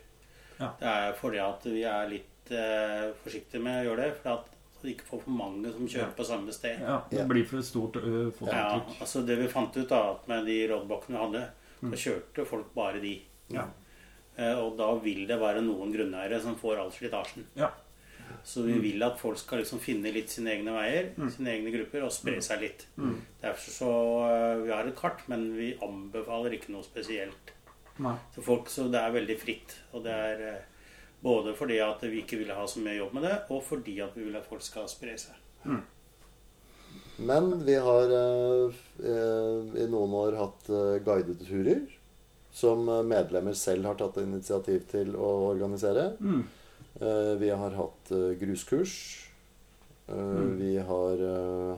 Ja. Det er fordi at vi er litt eh, forsiktige med å gjøre det. For at vi ikke får for mange som kjører på samme sted. ja, det blir for et stort ø, Ja, altså Det vi fant ut da, at med de roadbockene vi hadde, så kjørte folk bare de. Ja. Eh, Og da vil det være noen grunneiere som får all slitasjen. Ja. Så vi vil at folk skal liksom finne litt sine egne veier, sine egne grupper, og spre seg litt. Derfor så eh, Vi har et kart, men vi anbefaler ikke noe spesielt. Nei. Så, folk, så det er veldig fritt. Og det er eh, både fordi at vi ikke vil ha så mye jobb med det, og fordi at vi vil at folk skal spre seg. Men vi har eh, eh, i noen år hatt eh, guidede turer. Som eh, medlemmer selv har tatt initiativ til å organisere. Mm. Eh, Vi har hatt eh, gruskurs. Mm. Vi har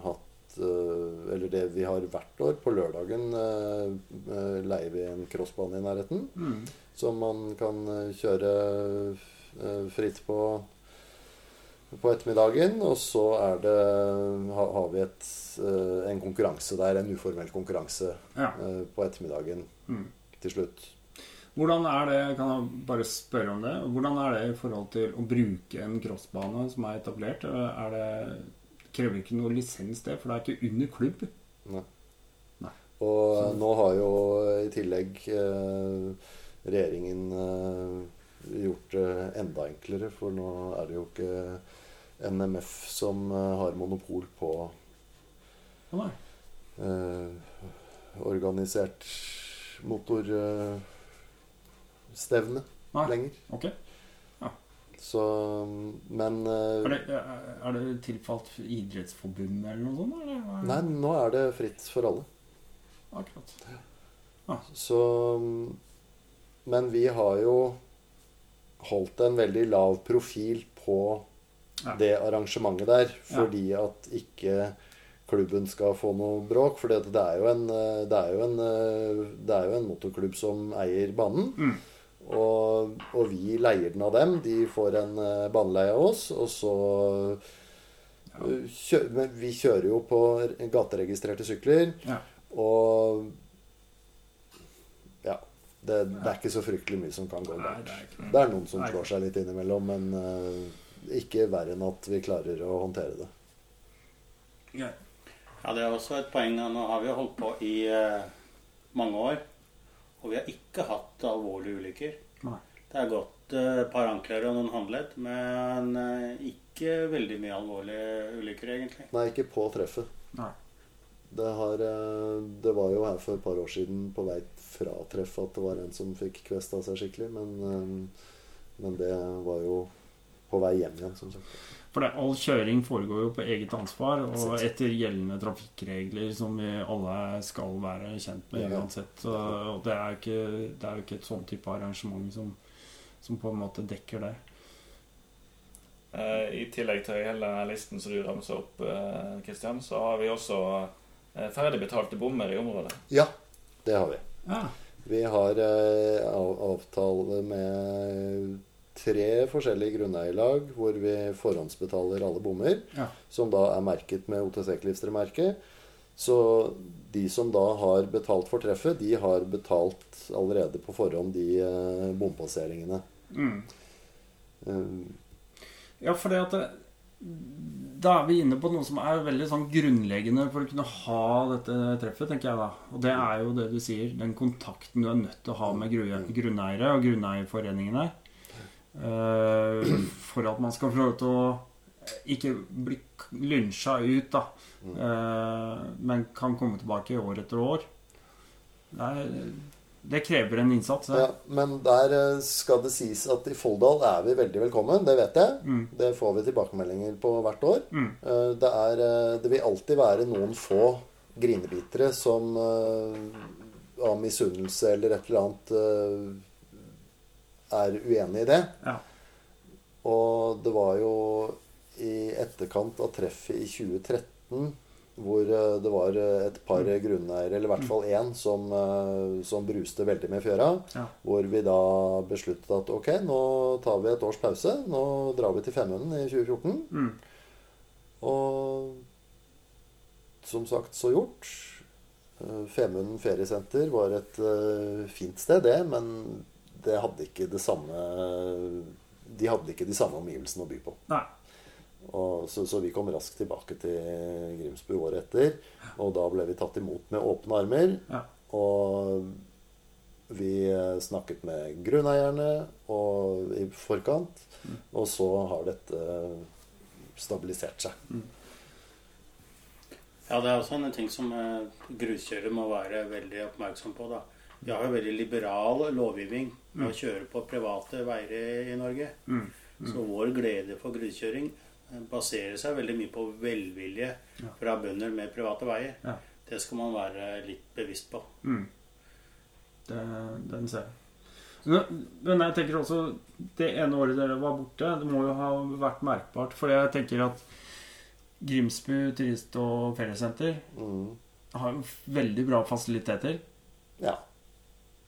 hatt Eller det vi har hvert år. På lørdagen leier vi en crossbane i nærheten. Mm. Som man kan kjøre fritt på på ettermiddagen. Og så er det, ha- har vi et, en konkurranse der, en uformell konkurranse Ja. på ettermiddagen Mm. Til slutt. Hvordan er det kan jeg bare spørre om det, hvordan er det i forhold til å bruke en crossbane som er etablert? Er det, krever ikke noe lisens det, for det er ikke under klubb? Nei. Nei. Og Så- nå har jo i tillegg eh, regjeringen eh, gjort det enda enklere, for nå er det jo ikke NMF som eh, har monopol på eh, organisert motorstevne uh, lenger. Ok. Så Men uh, Er det, er det tilfalt idrettsforbundet eller noe sånt? Eller? Nei, nå er det fritt for alle. Akkurat. Så Men vi har jo holdt en veldig lav profil på Ja. det arrangementet der, fordi at ikke klubben skal få noe bråk. For det er jo en, eh, det er jo en, eh, det er jo en motorklubb som eier banen. Mm. Og, og vi leier den av dem. De får en eh, baneleie av oss. Og så ja. kjø, vi kjører jo på gateregistrerte sykler. Ja. Og ja. Det, det er ikke så fryktelig mye som kan gå galt. det er. Det er noen som slår seg litt innimellom, men uh, ikke verre enn at vi klarer å håndtere det. Ja. Ja, det er også et poeng. Nå har vi holdt på i eh, mange år, og vi har ikke hatt alvorlige ulykker. Nei. Det er gått eh, par ankler og noen håndledd, men eh, ikke veldig mye alvorlige ulykker, egentlig. Nei, ikke på treffet. Nei. Det, har, eh, det var jo her for et par år siden på vei fra treffet at det var en som fikk kvesta seg skikkelig, men, eh, men det var jo på vei hjem igjen, som sagt. For det, all kjøring foregår jo på eget ansvar og etter gjeldende trafikkregler som vi alle skal være kjent med uansett. Og og det er, ikke, det er jo ikke et sånn type arrangement som, som på en måte dekker det. Eh, I tillegg til hele listen som du ramser opp, eh, Kristian, så har vi også eh, ferdigbetalte bommer i området. Ja, det har vi. Ja. Vi har eh, avtale med tre forskjellige grunneierlag hvor vi forhåndsbetaler alle bommer, Ja. som da er merket med OTC-klistremerke. Så de som da har betalt for treffet, de har betalt allerede på forhånd de eh, bompasseringene. Mm. Um. Ja, for det at det, Da er vi inne på noe som er veldig sånn grunnleggende for å kunne ha dette treffet, tenker jeg da. Og det er jo det du sier, den kontakten du er nødt til å ha med gru- grunneiere og grunneierforeningene. Eh, for at man skal til å ikke bli lynsja ut, da. eh, men kan komme tilbake år etter år. Det, er, det krever en innsats. ja, men der eh, skal det sies at i Folldal er vi veldig velkommen, det vet jeg. Mm. Det får vi tilbakemeldinger på hvert år. Mm. Eh, Det, er, det vil alltid være noen få grinebitere som av misunnelse eller et eller annet er uenig i det. Ja. Og det var jo i etterkant av treffet i 2013 hvor eh, det var eh, et par grunneiere, eller i hvert fall én, som, eh, som bruste veldig med fjøra. Ja. Hvor vi da besluttet at ok, nå tar vi et års pause. Nå drar vi til Femunden i 2014. Mm. Og som sagt, så gjort. Femunden feriesenter var et fint sted, det, men det hadde ikke det samme De hadde ikke de samme omgivelsene å by på. Nei. Og så, så vi kom raskt tilbake til Grimsbu året etter. Og da ble vi tatt imot med åpne armer. Ja. Og vi eh, snakket med grunneierne og i forkant. Og så har dette stabilisert seg. Ja, det er også en ting som gruskjører må være veldig oppmerksom på. da. Vi har jo veldig liberal lovgivning med å kjøre på private veier i, Norge. Mm. Så vår glede for gruskjøring eh, baserer seg veldig mye på velvilje Ja. fra bønder med private veier. Ja. Det skal man være litt bevisst på. Mm. Det, den ser jeg. Men men jeg tenker også Det ene året dere var borte, det må jo ha vært merkbart. For jeg tenker at Grimsbu turist- og feriesenter Mm. har jo veldig bra fasiliteter. Ja.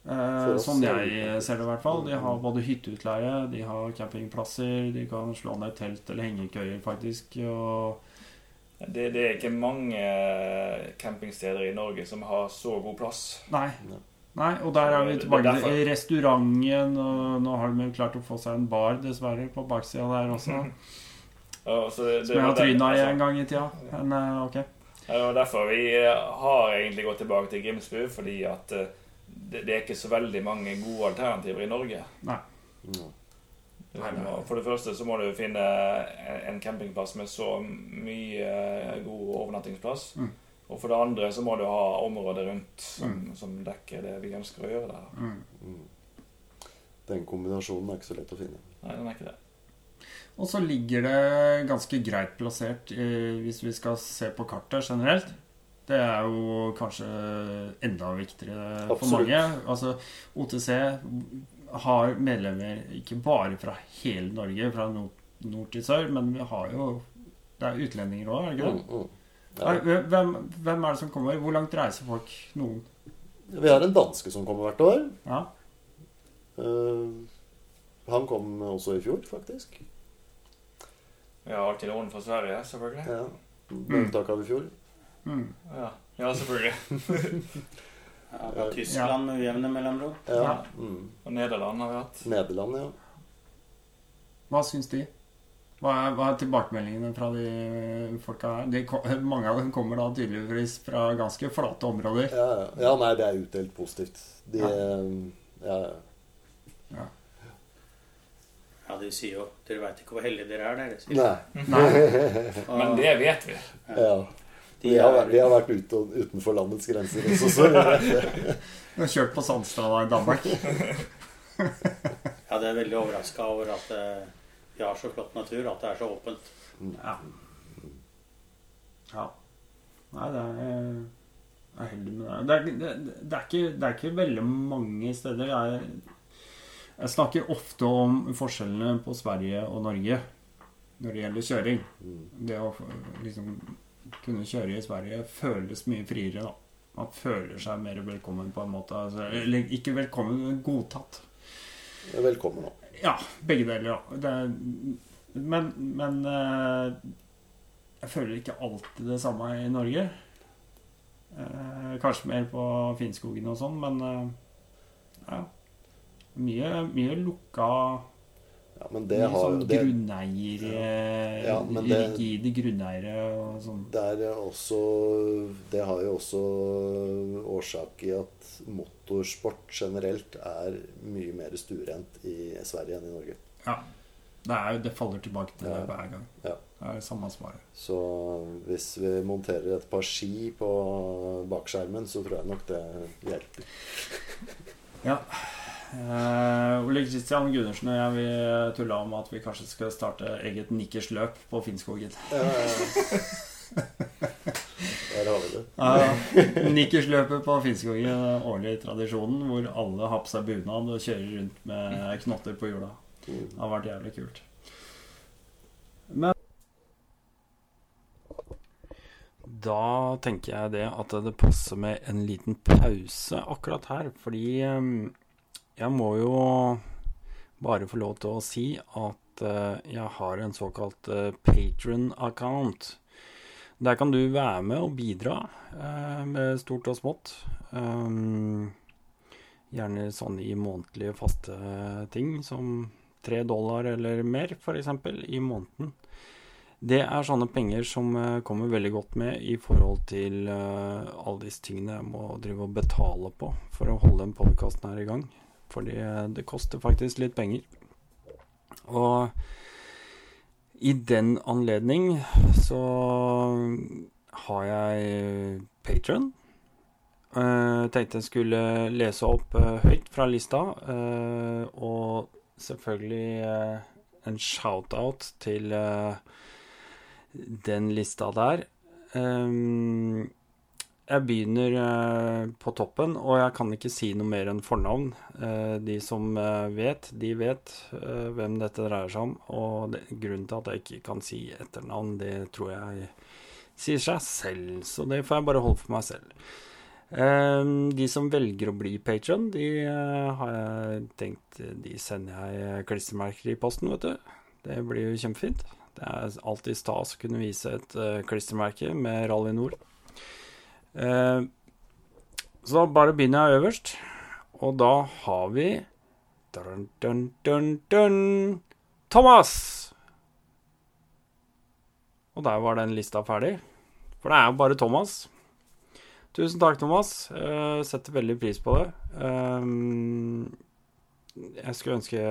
Eh, oss sånn jeg ser det, i hvert fall. De har både hytteutleie, de har campingplasser, de kan slå ned telt eller hengekøyer, faktisk. Og Det, det er ikke mange campingsteder i Norge som har så god plass. Nei. Nei, og der er vi tilbake i til restauranten, og nå har de jo klart å få seg en bar, dessverre, på baksida der også. Så det, det Som jeg har var tryna i altså, en gang i tida. Men eh, ok. Det og derfor vi har egentlig gått tilbake til Grimsbu, fordi at eh, det, det er ikke så veldig mange gode alternativer i Norge. Nei. Må- For det første så må du finne en campingplass med så mye god overnattingsplass. Mm. Og for det andre så må du ha området rundt som, som dekker det vi ønsker å gjøre der. Mm. Mm. Den kombinasjonen er ikke så lett å finne. Nei, den er ikke det. Og så ligger det ganske greit plassert eh, hvis vi skal se på kartet generelt. Det er jo kanskje enda viktigere for mange. Altså, OTC har medlemmer ikke bare fra hele Norge, fra nord, nord til sør, men vi har jo Det er utlendinger òg, er det ikke det? Mm, mm. Ja. Hvem, hvem er det som kommer? Hvor langt reiser folk? Noen? Vi har en danske som kommer hvert år. Ja. Uh, han kom også i fjor, faktisk. Vi har alltid noen fra Sverige, selvfølgelig. Ja. Med unntak av i fjor. Mm. Ja, ja selvfølgelig. Ja, Tyskland med ujevne mellomrom. Ja. Ja. Mm. Og Nederland har vi hatt. Nederland, ja. Hva syns de? Hva er, hva er tilbakemeldingene fra de folka her? De, mange av dem kommer da tydeligvis fra ganske flate områder. Ja, ja. ja, nei, det er utdelt positivt. De Ja. eh, Ja, ja. Ja, de sier jo Dere veit ikke hvor heldige dere er, dere. Nei. Nei. Men det vet vi. Ja. De Vi har, vært- vi har vært ute, utenfor landets grenser også, så vi vet det. De har kjørt på sandstranda i Danmark. Ja, det er veldig overraska over at eh, vi har så flott natur, at det er så åpent. Ja. ja. Nei, det er Jeg er heldig med det. Det er, det, det, er ikke, det er ikke veldig mange steder. Jeg, jeg snakker ofte om forskjellene på Sverige og Norge når det gjelder kjøring. Det å liksom kunne kjøre i Sverige føles mye friere, da. Man føler seg mer velkommen på en måte. Altså, eller ikke velkommen, men godtatt. Velkommen da. Ja, begge deler, ja. Det men men eh, jeg føler ikke alltid det samme i Norge. Eh, kanskje mer på Finnskogen og sånn, men eh, ja. Mye, mye lukka Ja, men det har sånn det, grunneier eh, Ja, men det- Rigide grunneiere og sånn. det er også Det har jo også årsak i at motorsport generelt er mye mer stuerent i Sverige enn i Norge. Ja. Det, er, det faller tilbake til det hver gang. Ja. Det er det samme svaret. Så hvis vi monterer et par ski på bakskjermen, så tror jeg nok det hjelper. Ja. Eh, Ole Kristian Gundersen og jeg vi tulla om at vi kanskje skal starte eget nikkersløp på Finnskogen. Ja, ja, ja. Der har vi det. Uh, nikkersløpet på Finnskogen, Årlig tradisjonen hvor alle har på seg bunad og kjører rundt med knotter på hjula. Det har vært jævlig kult. Men Da tenker jeg det at det passer med en liten pause akkurat her, fordi eh, jeg må jo bare få lov til å si at eh, jeg har en såkalt uh, patron-account. Der kan du være med og bidra eh, med stort og smått. Gjerne sånn i månedlige faste ting, som tre dollar eller mer, f.eks. i måneden. Det er sånne penger som eh, kommer veldig godt med i forhold til eh, alle disse tingene jeg må drive og betale på for å holde den podkasten her i gang. Fordi eh, det koster faktisk litt penger. Og i den anledning så har jeg Patron. Uh, tenkte jeg skulle lese opp uh, høyt fra lista, Uh, og selvfølgelig eh, en shout-out til eh, den lista der. Um, jeg begynner eh, på toppen, og jeg kan ikke si noe mer enn fornavn. Eh, de som eh, vet, de vet hvem dette dreier seg om. Og grunnen til at jeg ikke kan si etternavn, det tror jeg sier seg selv. Så det får jeg bare holde for meg selv. De som velger å bli patron, de har jeg tenkt De sender jeg klistremerker i posten, vet du. Det blir jo kjempefint. Det er alltid stas å kunne vise et klistremerke med Rally Nord. Eh, så da bare begynner jeg øverst, og da har vi dun, dun, dun, dun, Thomas! Og der var den lista ferdig. For det er jo bare Thomas. Tusen takk, Thomas. Jeg setter veldig pris på det. Um, jeg skulle ønske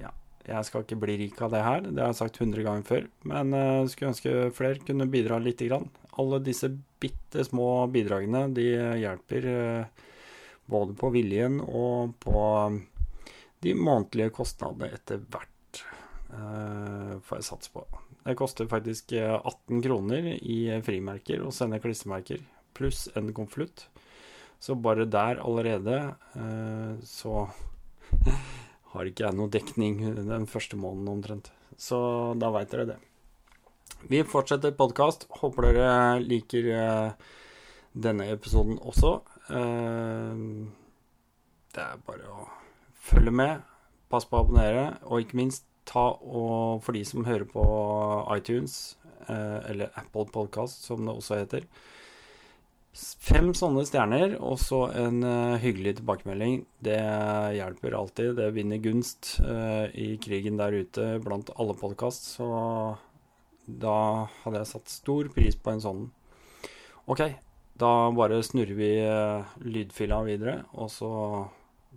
Ja, jeg skal ikke bli rik av det her, det har jeg sagt 100 ganger før. Men jeg skulle ønske flere kunne bidra lite grann. Alle disse bitte små bidragene, de hjelper eh, både på viljen og på de månedlige kostnadene etter hvert, eh, får jeg satse på. Det koster faktisk eh, 18 kroner i frimerker å sende klistremerker, pluss en konvolutt. Så bare der allerede eh, så har ikke jeg noe dekning den første måneden omtrent. Så da veit dere det. Vi fortsetter podkast. Håper dere liker eh, denne episoden også. Eh, det er bare å følge med. Pass på å abonnere, og ikke minst ta og for de som hører på iTunes, eh, eller Apple Podcast, som det også heter Fem sånne stjerner og så en hyggelig tilbakemelding. Det hjelper alltid. Det vinner gunst i krigen der ute blant alle podkast. Så da hadde jeg satt stor pris på en sånn. Ok, da bare snurrer vi uh, lydfila videre, og så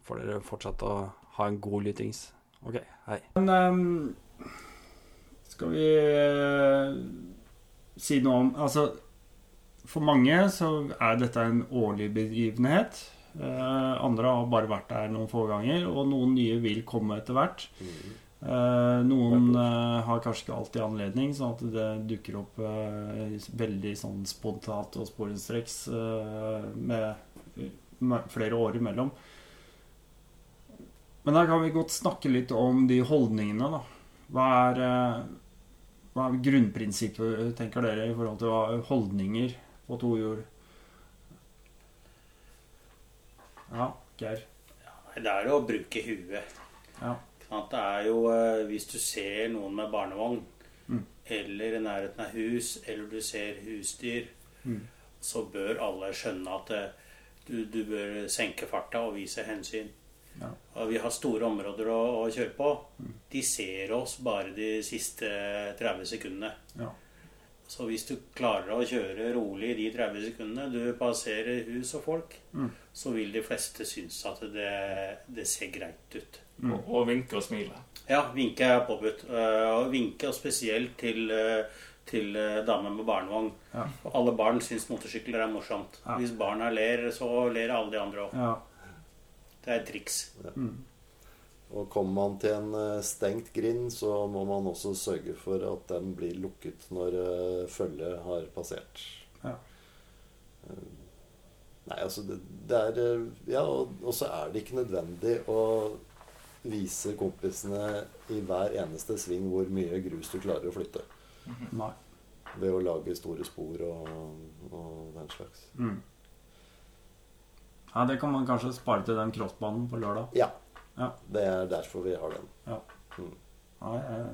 får dere fortsette å ha en god lyttings. Ok, hei. Men um, skal vi si noe om Altså for mange så er dette en årlig begivenhet. Uh, andre har bare vært der noen få ganger, og noen nye vil komme etter hvert. Eh, noen eh, har kanskje ikke alltid anledning, sånn at det dukker opp eh, veldig sånn spontant og sporenstreks eh, med, flere år imellom. Men her kan vi godt snakke litt om de holdningene, da. Hva er, eh, hva er grunnprinsippet, tenker dere, i forhold til hva, holdninger på to hjul? Ja, Geir. Det er å bruke huet. Ja. Det er jo eh, Hvis du ser noen med barnevogn, Mm. eller i nærheten av hus, eller du ser husdyr, Mm. så bør alle skjønne at eh, du, du bør senke farta og vise hensyn. Ja. Og vi har store områder å, å kjøre på. Mm. De ser oss bare de siste 30 sekundene. Ja. Så hvis du klarer å kjøre rolig de 30 sekundene du passerer hus og folk, Mm. så vil de fleste synes at det, det ser greit ut. Mm. Og, og vinke og smile. Ja, vinke er påbudt. Eh, Og vinke og spesielt til, eh, til eh, damer med barnevogn. Ja. Alle barn syns motorsykler er morsomt. Ja. Hvis barna ler, så ler alle de andre òg. ja. Det er et triks. Mm. Og kommer man til en eh, stengt grind, så må man også sørge for at den blir lukket når eh, følget har passert. Ja. Eh, Nei, altså det, det er Ja, og, og så er det ikke nødvendig å vise kompisene i hver eneste sving hvor mye grus du klarer å flytte. Nei. Ved å lage store spor og, og den slags. Mm. Ja, det kan man kanskje spare til den crossbanen på lørdag. Ja. Ja. Det er derfor vi har den. Ja, jeg er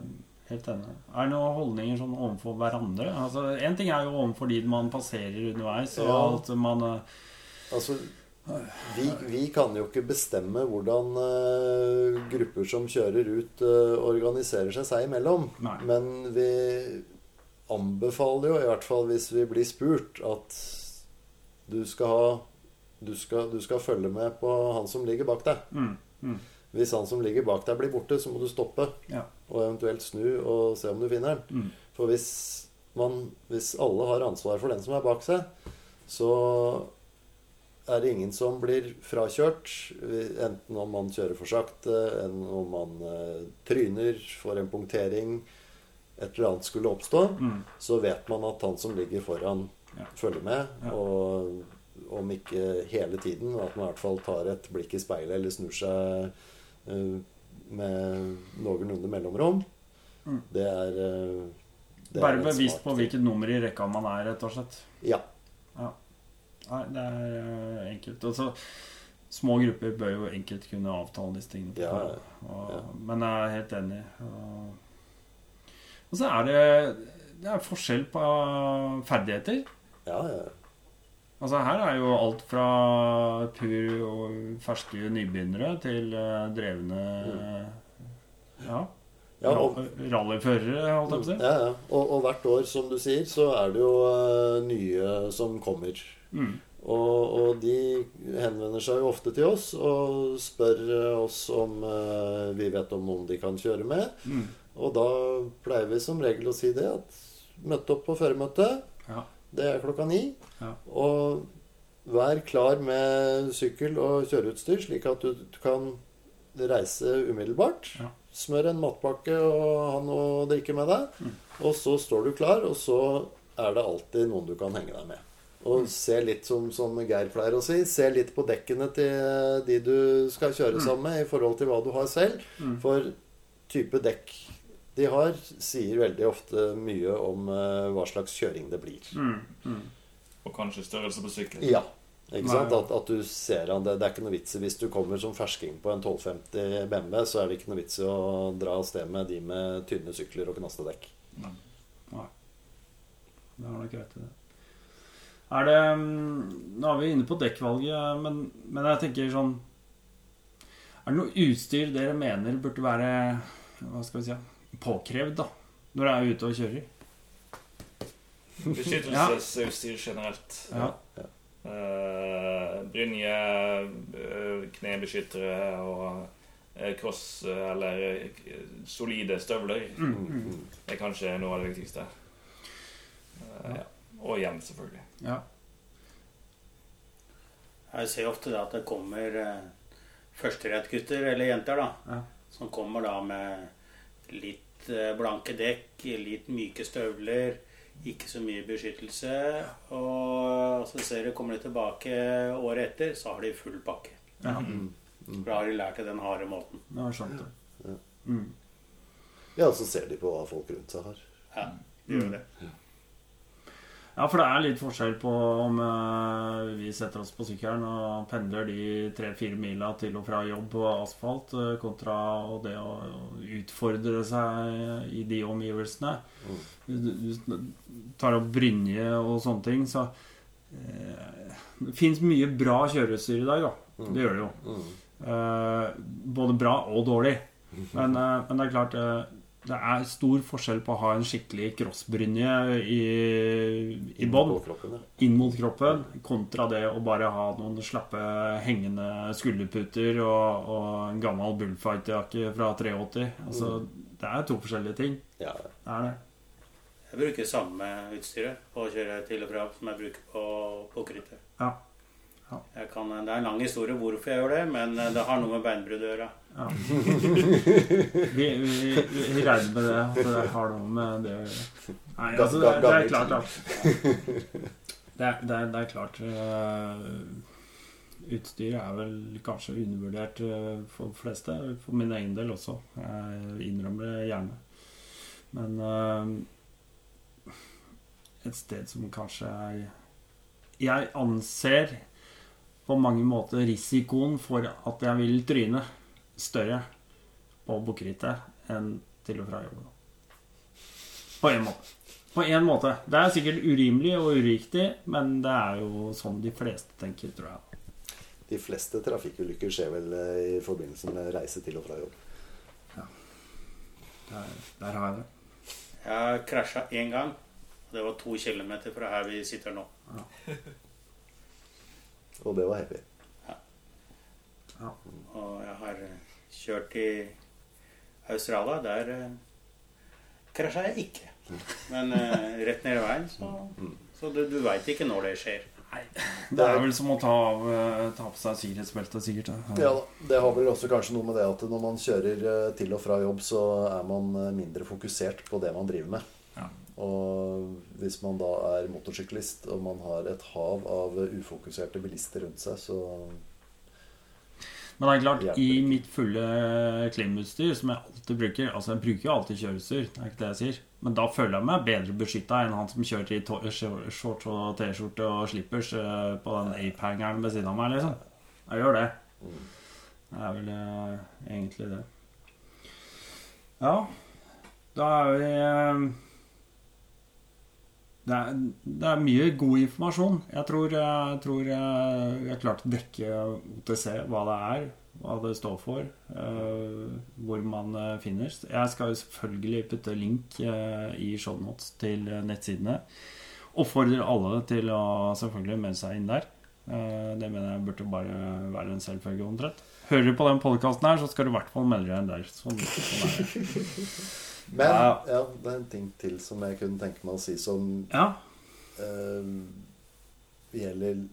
helt enig. Er det noen holdninger sånn overfor hverandre? Altså, En ting er jo overfor de man passerer underveis, og Ja. at man eh, Altså, vi, vi kan jo ikke bestemme hvordan uh, grupper som kjører ut, uh, organiserer seg seg imellom. Nei. Men vi anbefaler jo, i hvert fall hvis vi blir spurt, at du skal ha du skal, du skal følge med på han som ligger bak deg. mm, mm, Hvis han som ligger bak deg blir borte, så må du stoppe Ja. og eventuelt snu og se om du finner den. mm, For hvis, man, hvis alle har ansvar for den som er bak seg, så er det ingen som blir frakjørt. Enten om man kjører for sakte, enn om man eh, tryner, får en punktering, et eller annet skulle oppstå. mm. Så vet man at han som ligger foran, Ja. følger med. Ja. Og om ikke hele tiden, at man i hvert fall tar et blikk i speilet eller snur seg med noenlunde mellomrom. Mm. Det er, eh, det Bare er en bevisst på hvilket nummer i rekka man er, rett og slett. Ja. Nei, det er eh, enkelt. Altså, Små grupper bør jo enkelt kunne avtale disse tingene. Ja. Og, ja. Men jeg er helt enig. Og, og så er det Det er forskjell på ferdigheter. Ja, ja. Altså Her er jo alt fra pur og ferske nybegynnere til uh, drevne Ja. Ja, og, Rallyførere, holdt jeg på å si. ja, ja. Og, og hvert år, som du sier, så er det jo uh, nye som kommer. Mm. Og, og de henvender seg jo ofte til oss og spør oss om eh, vi vet om noen de kan kjøre med. Mm. Og da pleier vi som regel å si det at møte opp på førermøte. Det er klokka ni. Ja. Og vær klar med sykkel og kjøreutstyr, slik at du kan reise umiddelbart. Ja. Smør en matpakke og ha noe å drikke med deg. Mm. Og så står du klar, og så er det alltid noen du kan henge deg med. Og se litt som, som Geir pleier å si, se litt på dekkene til de du skal kjøre sammen med, i forhold til hva du har selv. Mm. For type dekk de har, sier veldig ofte mye om eh, hva slags kjøring det blir. Og kanskje størrelse på sykkelen. Ja. Ikke Nei, sant? At, at du ser han det, det er ikke noe vits i Hvis du kommer som fersking på en 1250 BMW, så er det ikke noe vits i å dra av sted med de med tynne sykler og knaste dekk. Nei. Det er nok rett i det. Er det mm, Nå er vi inne på dekkvalget, men, men jeg tenker sånn Er det noe utstyr dere mener burde være Hva skal vi si påkrevd, da? Når du er ute og kjører? Beskyttelsesutstyr generelt. Ja. Eh, brynje, eh, knebeskyttere og eh, cross eller eh, solide støvler. Mm, mm. Det er kanskje noe av det viktigste. Uh, ja. Og hjem, selvfølgelig. ja. Jeg ser ofte da at det kommer førsterettgutter eller jenter da, Ja. som kommer da med litt eh, blanke dekk, litt myke støvler, ikke så mye beskyttelse. Og så ser du, kommer de tilbake året etter, så har de full pakke. ja. For da har de lært det den harde måten. Ja, jeg skjønt det. Ja. Mm. Ja, så ser de på hva folk rundt seg har. Ja, de gjør det. Ja, for det er litt forskjell på om eh, vi setter oss på sykkelen og pendler de tre-fire mila til og fra jobb på asfalt, eh, kontra det å utfordre seg i de omgivelsene. Du, du tar opp brynje og sånne ting, så eh, Det fins mye bra kjøreutstyr i dag, da. Det gjør det jo. Mm. Eh, både bra og dårlig. Men, eh, men det er klart eh, det er stor forskjell på å ha en skikkelig crossbrynje i, i bånn inn, ja. inn mot kroppen, kontra det å bare ha noen slappe hengende skulderputer og, og en gammel bullfight-jakke fra 83. Altså, Det er to forskjellige ting. ja. Det er det. Jeg bruker samme utstyret på å kjøre til og fra som jeg bruker på pokkerhytte. Ja. Kan, det er en lang historie hvorfor jeg gjør det, men eh, det har noe med beinbrudd å gjøre. Ja. Vi, vi, vi regner med det, at det har noe med det å gjøre. Nei, altså, det, det er klart da. Det er, det er, det er klart uh, Utstyr er vel kanskje undervurdert uh, for de fleste. For min egen del også. Jeg innrømmer det gjerne. Men uh, et sted som kanskje er Jeg anser på mange måter risikoen for at jeg vil tryne større på bukkerittet enn til og fra jobb. På en måte. På en måte. Det er sikkert urimelig og uriktig, men det er jo sånn de fleste tenker, tror jeg. De fleste trafikkulykker skjer vel eh, i forbindelse med reise til og fra jobb. Der, der har jeg det. Jeg krasja én gang. Det var to kilometer fra her vi sitter nå. Og det var heavy. Og jeg har eh, kjørt til Australia. Der uh, krasja jeg ikke. Men uh, rett ned i veien, så, så du, du veit ikke når det skjer. Det er vel som å ta, av, ta på seg sikkerhetsbeltet, sikkert. Ja da. Det har vel også kanskje noe med det at når man kjører til og fra jobb, så er man mindre fokusert på det man driver med. Og hvis man da er motorsyklist og man har et hav av ufokuserte bilister rundt seg, så Men det er klart, i mitt fulle klimutstyr, som jeg alltid bruker Altså, jeg bruker jo alltid kjøreutstyr, det er ikke det jeg sier. Men da føler jeg meg bedre beskytta enn han som kjørte i shorts og T-skjorte og slippers eh, på den ape-hangeren ved siden av meg, liksom. Jeg gjør det. Det er vel eh, egentlig det. Ja, da er vi eh, det er, det er mye god informasjon. Jeg tror jeg, tror jeg, jeg klarte å dekke OTC, hva det er, hva det står for, uh, hvor man eh, finner. Jeg skal jo selvfølgelig putte link uh, i shownotes til nettsidene. Oppfordrer alle til å selvfølgelig melde seg inn der. Uh, det mener jeg burde bare være en selvfølge omtrent. Hører du på den podkasten her, så skal du i hvert fall melde deg inn der. Sånn, sånn. Men Ja. det er en ting til som jeg kunne tenke meg å si som Ja. uh, gjelder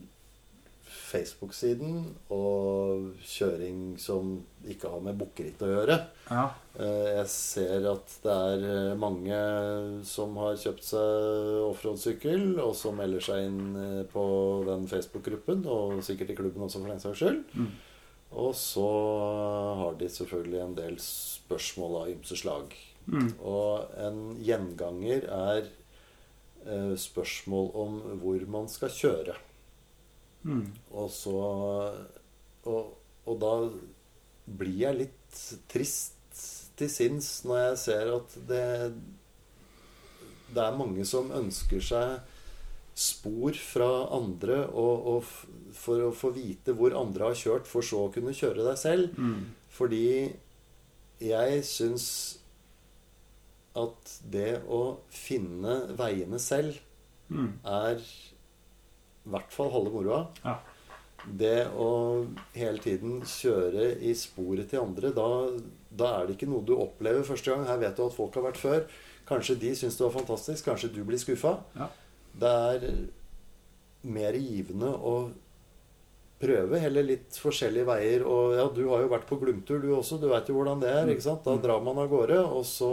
Facebook-siden og kjøring som ikke har med bukkeritt å gjøre. ja. Eh, Jeg ser at det er eh, mange som har kjøpt seg offroad-sykkel, og som melder seg inn på den Facebook-gruppen, og sikkert i klubben også, for den saks skyld. Mm. Og så har de selvfølgelig en del spørsmål av ymse slag. Mm. Og en gjenganger er eh, spørsmål om hvor man skal kjøre. Mm. Og så og, og da blir jeg litt trist til sinns når jeg ser at det Det er mange som ønsker seg spor fra andre og, og for å få vite hvor andre har kjørt, for så å kunne kjøre deg selv. Mm. Fordi jeg syns at det å finne veiene selv Mm. er i hvert fall halve moroa. Ja. Det å hele tiden kjøre i sporet til andre, da, da er det ikke noe du opplever første gang. Her vet du at folk har vært før. Kanskje de syns det var fantastisk. Kanskje du blir skuffa. Ja. Det er mer givende å prøve heller litt forskjellige veier. Og ja, du har jo vært på Glumtur, du også. Du veit jo hvordan det er. ikke sant? Da drar man av gårde, og så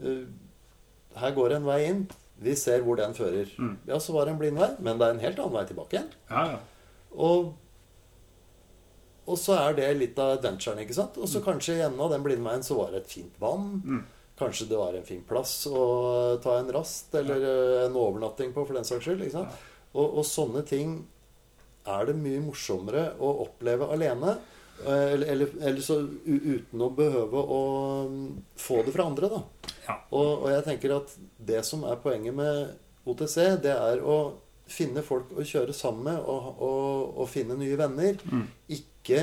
Her går det en vei inn. Vi ser hvor den fører. Mm. Ja, så var det en blindvei, men det er en helt annen vei tilbake igjen. Ja, ja. Og, og så er det litt av adventuren, ikke sant? Og så kanskje i enden av den blindveien så var det et fint vann. Mm. Kanskje det var en fin plass å ta en rast, eller eh, en overnatting på, for den saks skyld. ikke sant? Og, og sånne ting er det mye morsommere å oppleve alene. eh, Eller, eller, eller så uten å behøve å mm, få det fra andre, da. Ja. Og, og jeg tenker at det som er poenget med OTC, det er å finne folk å kjøre sammen med og, og, og finne nye venner. Mm. Ikke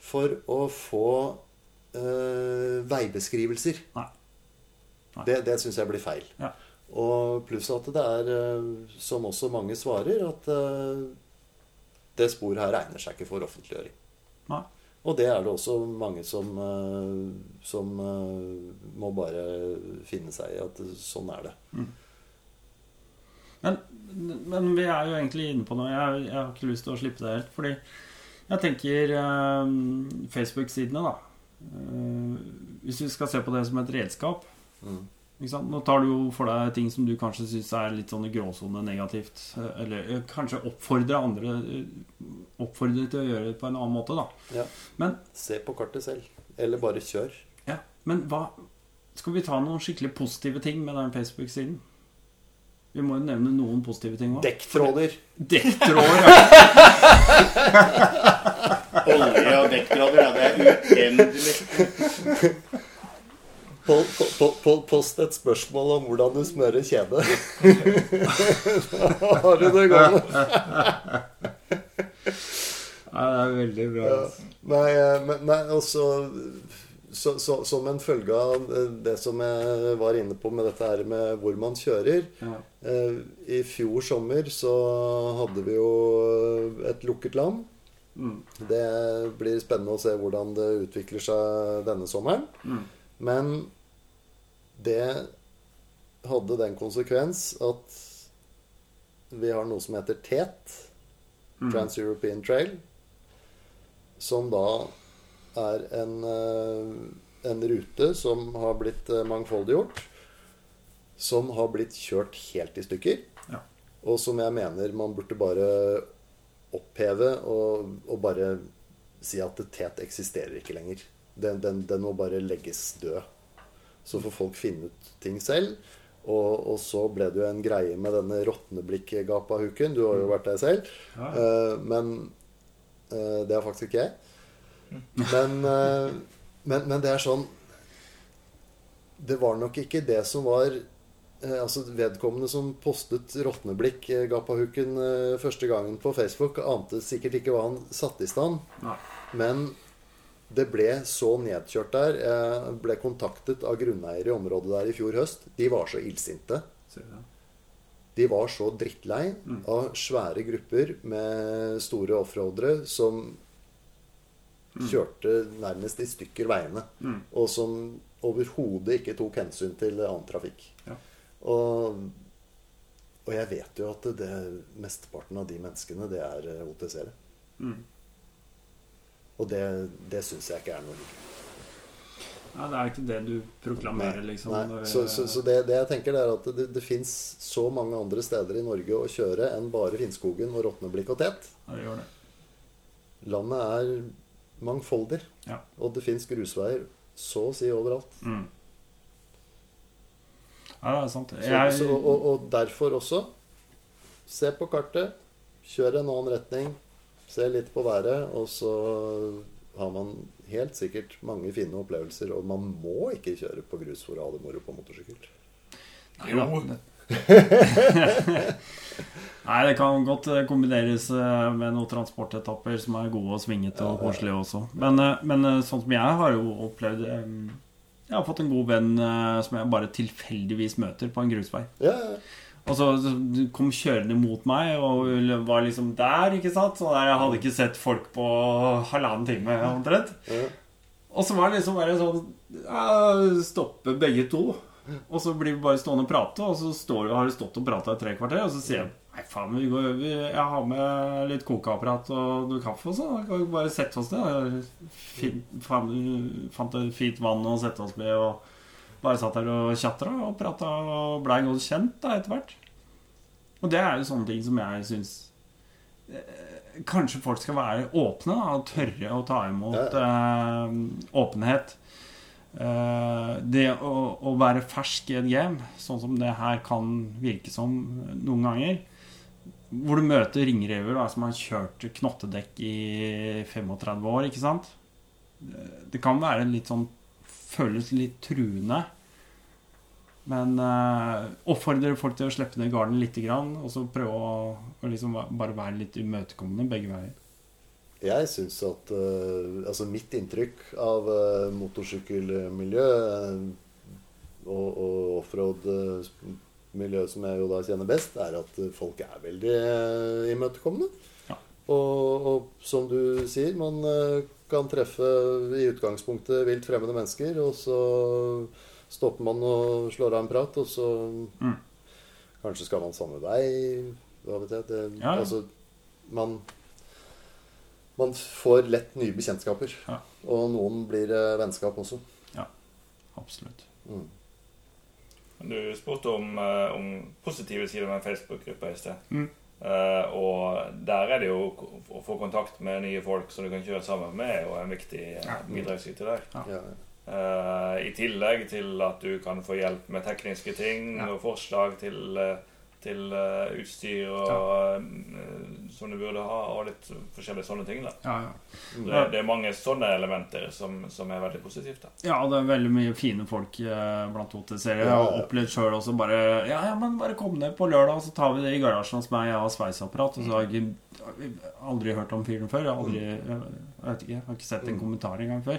for å få øh, veibeskrivelser. Nei. Nei. Det, det syns jeg blir feil. Ja. Og pluss at det er, eh, som også mange svarer, at øh, det sporet her egner seg ikke for offentliggjøring. Nei. Og det er det også mange som, eh, som eh, må bare finne seg i at sånn er det. Men, men vi er jo egentlig inne på noe. Jeg, jeg har ikke lyst til å slippe det helt. Fordi jeg tenker eh, Facebook-sidene, da. Eh, hvis vi skal se på det som et redskap Mm. Ikke sant? Nå tar du jo for deg ting som du kanskje syns er litt sånn i gråsone negativt. eh, Eller eh, kanskje oppfordre andre eh, Oppfordre til å gjøre det på en annen måte, da. Ja. Men, Se på kartet selv. Eller bare kjør. ja, men hva Skal vi ta noen skikkelig positive ting med den Facebook-siden? Vi må jo nevne noen positive ting òg. Dekktråder. Dekktråder, ja. Olje og dekktråder, ja, det er uendelig. Po- po- po- po- Post et spørsmål om hvordan du smører kjede. Da har du det gående. Ja, det er veldig bra. Ja. altså. Nei, eh, men, nei også så, så, Som en følge av eh, det som jeg var inne på med dette her med hvor man kjører Ja. eh, I fjor sommer så hadde vi jo et lukket land. Mm. Det blir spennende å se hvordan det utvikler seg denne sommeren. Mm. Men det hadde den konsekvens at vi har noe som heter TET, Mm. Trans-European Trail, som da er en, eh, en rute som har blitt eh, mangfoldiggjort. Som har blitt kjørt helt i stykker. Ja. Og som jeg mener man burde bare oppheve og, og bare si at TET eksisterer ikke lenger. Den, den, den må bare legges død. Så får folk finne ut ting selv. Og, og så ble det jo en greie med denne råtneblikkgapahuken. Du har jo vært der selv. Ja. Uh, men uh, det er faktisk ikke jeg. Men, uh, men, men det er sånn Det var nok ikke det som var Altså Vedkommende som postet råtneblikk, gapahuken, første gangen på Facebook, ante sikkert ikke hva han satte i stand. Nei. Men det ble så nedkjørt der. Jeg ble kontaktet av grunneiere i området der i fjor høst. De var så illsinte. De var så drittlei Mm. av svære grupper med store offroadere som kjørte nærmest i stykker veiene. Mm. Og som overhodet ikke tok hensyn til annen trafikk. Og, og jeg vet jo at det, mesteparten av de menneskene, det er eh, OTC-ere. Mm. Og det, det syns jeg ikke er noe hyggelig. Ja, det er ikke det du proklamerer, liksom. Nei. Så, så, så det, det jeg tenker det er at det, det fins så mange andre steder i Norge å kjøre enn bare Finnskogen og Råtneblikk og Tet. Ja, det gjør det. Landet er mangfoldig, Ja. og det fins grusveier så å si overalt. Mm. Ja, det er sant. Jeg, så, og, og derfor også Se på kartet, kjør en annen retning, se litt på været, og så har man helt sikkert mange fine opplevelser. Og man må ikke kjøre på grus for å ha det moro på motorsykkel. Nei, jo. Nei, det kan godt eh, kombineres eh, med noen transportetapper som er gode og svingete og koselige også. Men, eh, men sånn som jeg har jo opplevd Jeg har fått en god venn som jeg bare tilfeldigvis møter på en grusvei. Ja, ja. Og så kom kjørende mot meg og var liksom der, ikke sant? Så der jeg hadde ikke sett folk på halvannen time omtrent. Og så var det liksom bare sånn Stoppe begge to. Og så blir vi bare stående og prate, og så står, har vi stått og prata i tre kvarter, og så sier jeg Nei, faen, vi går, vi, jeg har med litt kokeapparat og noe kaffe og sånn. Kan vi bare sette oss ned. Fin, faen, fant et fint vann å sette oss med, og bare satt der og tjatra og prata og blei godt kjent da etter hvert. Og det er jo sånne ting som jeg syns Kanskje folk skal være åpne da, og tørre å ta imot eh, åpenhet. Eh, det å, å være fersk i et game, sånn som det her kan virke som noen ganger Hvor du møter ringrever da, som har kjørt knottedekk i 35 år, ikke sant? Det kan være litt sånn Føles litt truende. Men eh, oppfordrer folk til å slippe ned garden litt, grann, og så prøve å, å liksom bare være litt imøtekommende begge veier. Jeg syns at eh, Altså, mitt inntrykk av eh, motorsykkelmiljø eh, og, og offroad-miljøet som jeg jo da kjenner best, er at eh, folk er veldig eh, imøtekommende. Ja. Og, og som du sier, man eh, kan treffe i utgangspunktet vilt fremmede mennesker, og så stopper man og slår av en prat, og så Mm. Kanskje skal man samme vei. Hva vet jeg. Det, Ja. Altså, man man får lett nye bekjentskaper. Ja. Og noen blir eh, vennskap også. Ja. Absolutt. Mm. Du spurte om, eh, om positive sider med Facebook-gruppa i sted. Mm. Eh, og der er det jo å få kontakt med nye folk som du kan kjøre sammen med, er jo en viktig uh, bidragsyter der. Ja. Eh, I tillegg til at du kan få hjelp med tekniske ting Ja. og forslag til, eh, til uh, utstyr og, eh, som du burde ha, og litt forskjellige sånne ting. da. Ja, ja. Det, det er mange sånne elementer som, som er veldig positivt. da. Ja, det er veldig mye fine folk uh, blant OT-serier. Jeg har opplevd sjøl også bare ja, ja, men bare kom ned på lørdag, så tar vi det i garasjen hos meg. Jeg har sveiseapparat. Og så har jeg ikke- aldri hørt om fyren før. Jeg har, aldri, jeg vet ikke, jeg har ikke sett en Mm. kommentar engang før.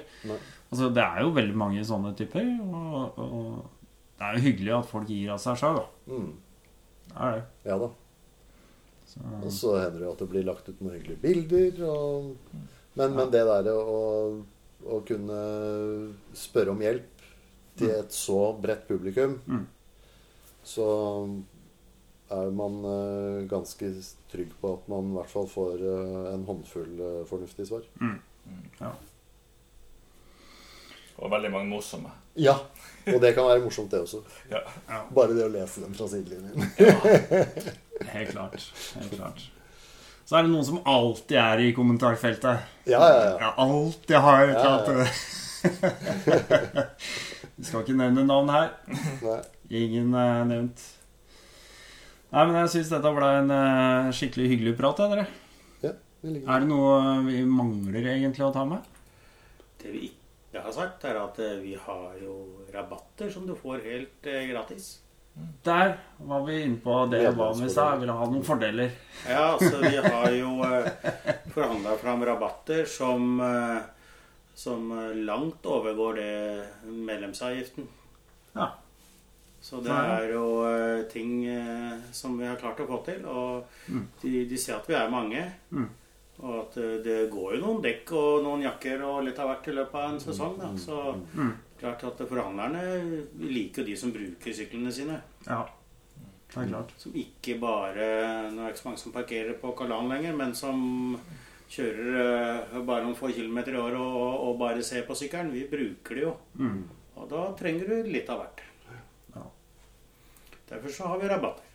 Altså, det er jo veldig mange sånne typer. Og, og det er jo hyggelig at folk gir av seg sjøl, da. Mm. Er det. ja da. Så, Og så hender det jo at det blir lagt ut noen hyggelige bilder. Og... Men, men det der å, å kunne spørre om hjelp til et så bredt publikum, Mm. så er man eh, ganske trygg på at man i hvert fall får eh, en håndfull eh, fornuftige svar. ja. Og veldig mange morsomme. Ja, og det kan være morsomt, det også. Ja. ja. Bare det å lese dem fra sidelinjen. Helt klart. Helt klart. Så er det noen som alltid er i kommentarfeltet. Ja, ja, ja. Ja, alltid har et Ja, eller annet Vi skal ikke nevne navn her. Nei. Ingen er nevnt. Nei, men jeg syns dette ble en eh, skikkelig hyggelig prat. jeg, dere. det ligger- Er det noe vi mangler egentlig å ta med? Det vi ikke har sagt, er at eh, vi har jo rabatter som du får helt eh, gratis. Der var vi inne på det jeg var med stad. Jeg ville ha noen fordeler. Ja, altså vi har jo eh, forhandla fram rabatter som, som langt overgår det medlemsavgiften. Ja. Så det er jo ting som vi har klart å få til. Og Mm. de, de ser at vi er mange. Mm. Og at eh, det går jo noen dekk og noen jakker og litt av hvert i løpet av en sesong. Da. Så Mm. klart at forhandlerne liker jo de som bruker syklene sine. Ja. Det er klart. Som ikke bare Nå er det ikke så mange som parkerer på Kalan lenger, men som kjører eh, bare noen få kilometer i året og, og bare ser på sykkelen. Vi bruker det jo. Mm. Og da trenger du litt av hvert. Ja. Derfor så har vi rabatter.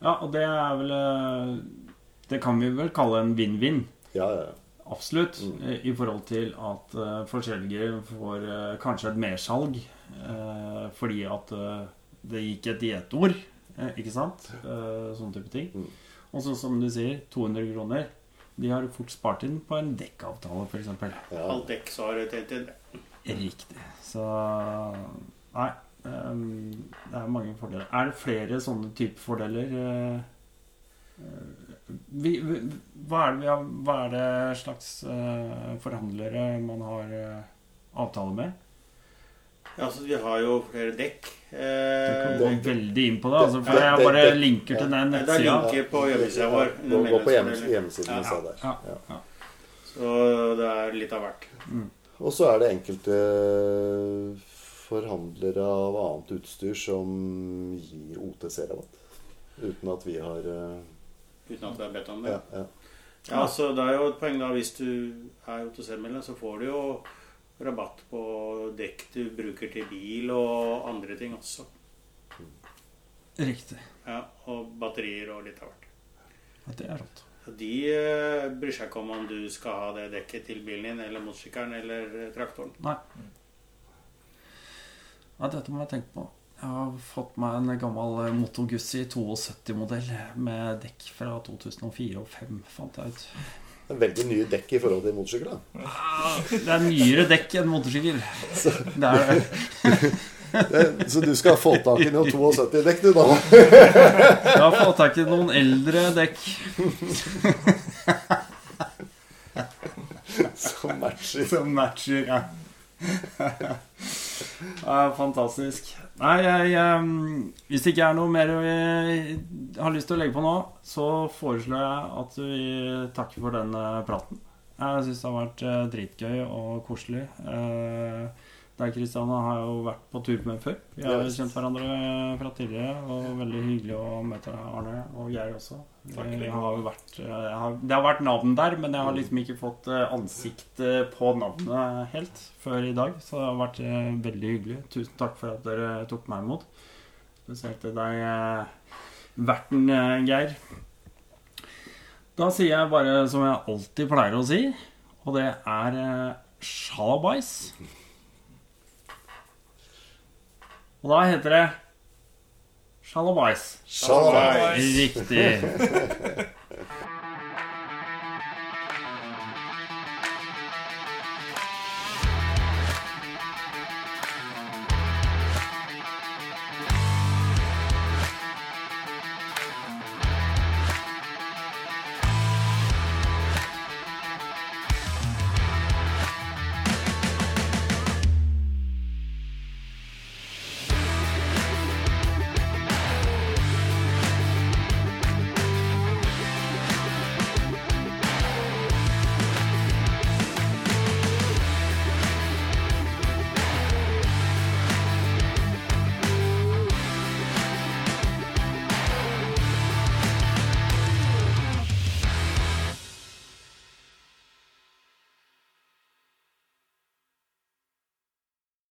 Ja, og det er vel eh, Det kan vi vel kalle en vinn-vinn. Ja, ja, ja. Absolutt. Mm. eh, I forhold til at uh, forskjellige får uh, kanskje et mersalg. uh, fordi at eh, det gikk et diettord, eh, ikke sant? Eh, sånne type ting. Mm. Og så som du sier, 200 kroner. De har fort spart inn på en dekkavtale, f.eks. Ja. Alt dekk så har du tjent inn. Riktig. Så Nei. Um, det er mange fordeler. Er det flere sånne type fordeler? Uh, eh, vi, vi, hva, er det vi har, hva er det slags uh, forhandlere man har uh, avtale med? Ja, så vi har jo flere dekk. Du kan gå Eh, veldig inn på det. Altså, for jeg bare linker til den det er nettsida. linker på hjemmesida vår. Gå, gå på hjemmesiden vi Ja. der. Ja, Ja. ja. Så det er litt av hvert. Og så er det enkelte forhandlere av annet utstyr som gir OTC-rabatt. Uten at vi har eh, Uten at vi har bedt om det. ja, ja. Ja, så Det er jo et poeng da hvis du er OTC-medlem, så får du jo rabatt på dekk du bruker til bil og andre ting også. Riktig. Ja, Og batterier og litt av hvert. Ja, det er rått. De eh, bryr seg ikke om om du skal ha det dekket til bilen din eller motorsykkelen eller traktoren. Nei. Ja, dette må jeg tenke på. Jeg har fått meg en gammel eh, Moto Guzzi 72-modell med dekk fra 2004 og 2005, fant jeg ut. Det er veldig nye dekk i forhold til motorsykkel. da. Det er nyere dekk enn motorsykkel. Det er. Det- Så du skal få tak i noen 72-dekk, du, da? Jeg har fått tak i noen eldre dekk. Som matcher. Som matcher, ja. Fantastisk. Nei, jeg, hvis det ikke er noe mer vi har lyst til å legge på nå, så foreslår jeg at vi takker for den eh, praten. Jeg syns det har vært eh, dritgøy og koselig. Eh, deg, Kristian, har jo vært på tur med før. Vi har jo kjent hverandre fra tidligere, og veldig hyggelig å møte deg, Arne, og Geir også. Takk, har vært, eh, har, det har vært navn der, men jeg har liksom ikke fått eh, ansikt eh, på navnet helt før i dag. Så det har vært eh, veldig hyggelig. Tusen takk for at dere tok meg imot. Spesielt til deg, eh, verten eh, Geir. Da sier jeg bare som jeg alltid pleier å si, og det er eh, sjalabais. Og da heter det Shalabais. Riktig.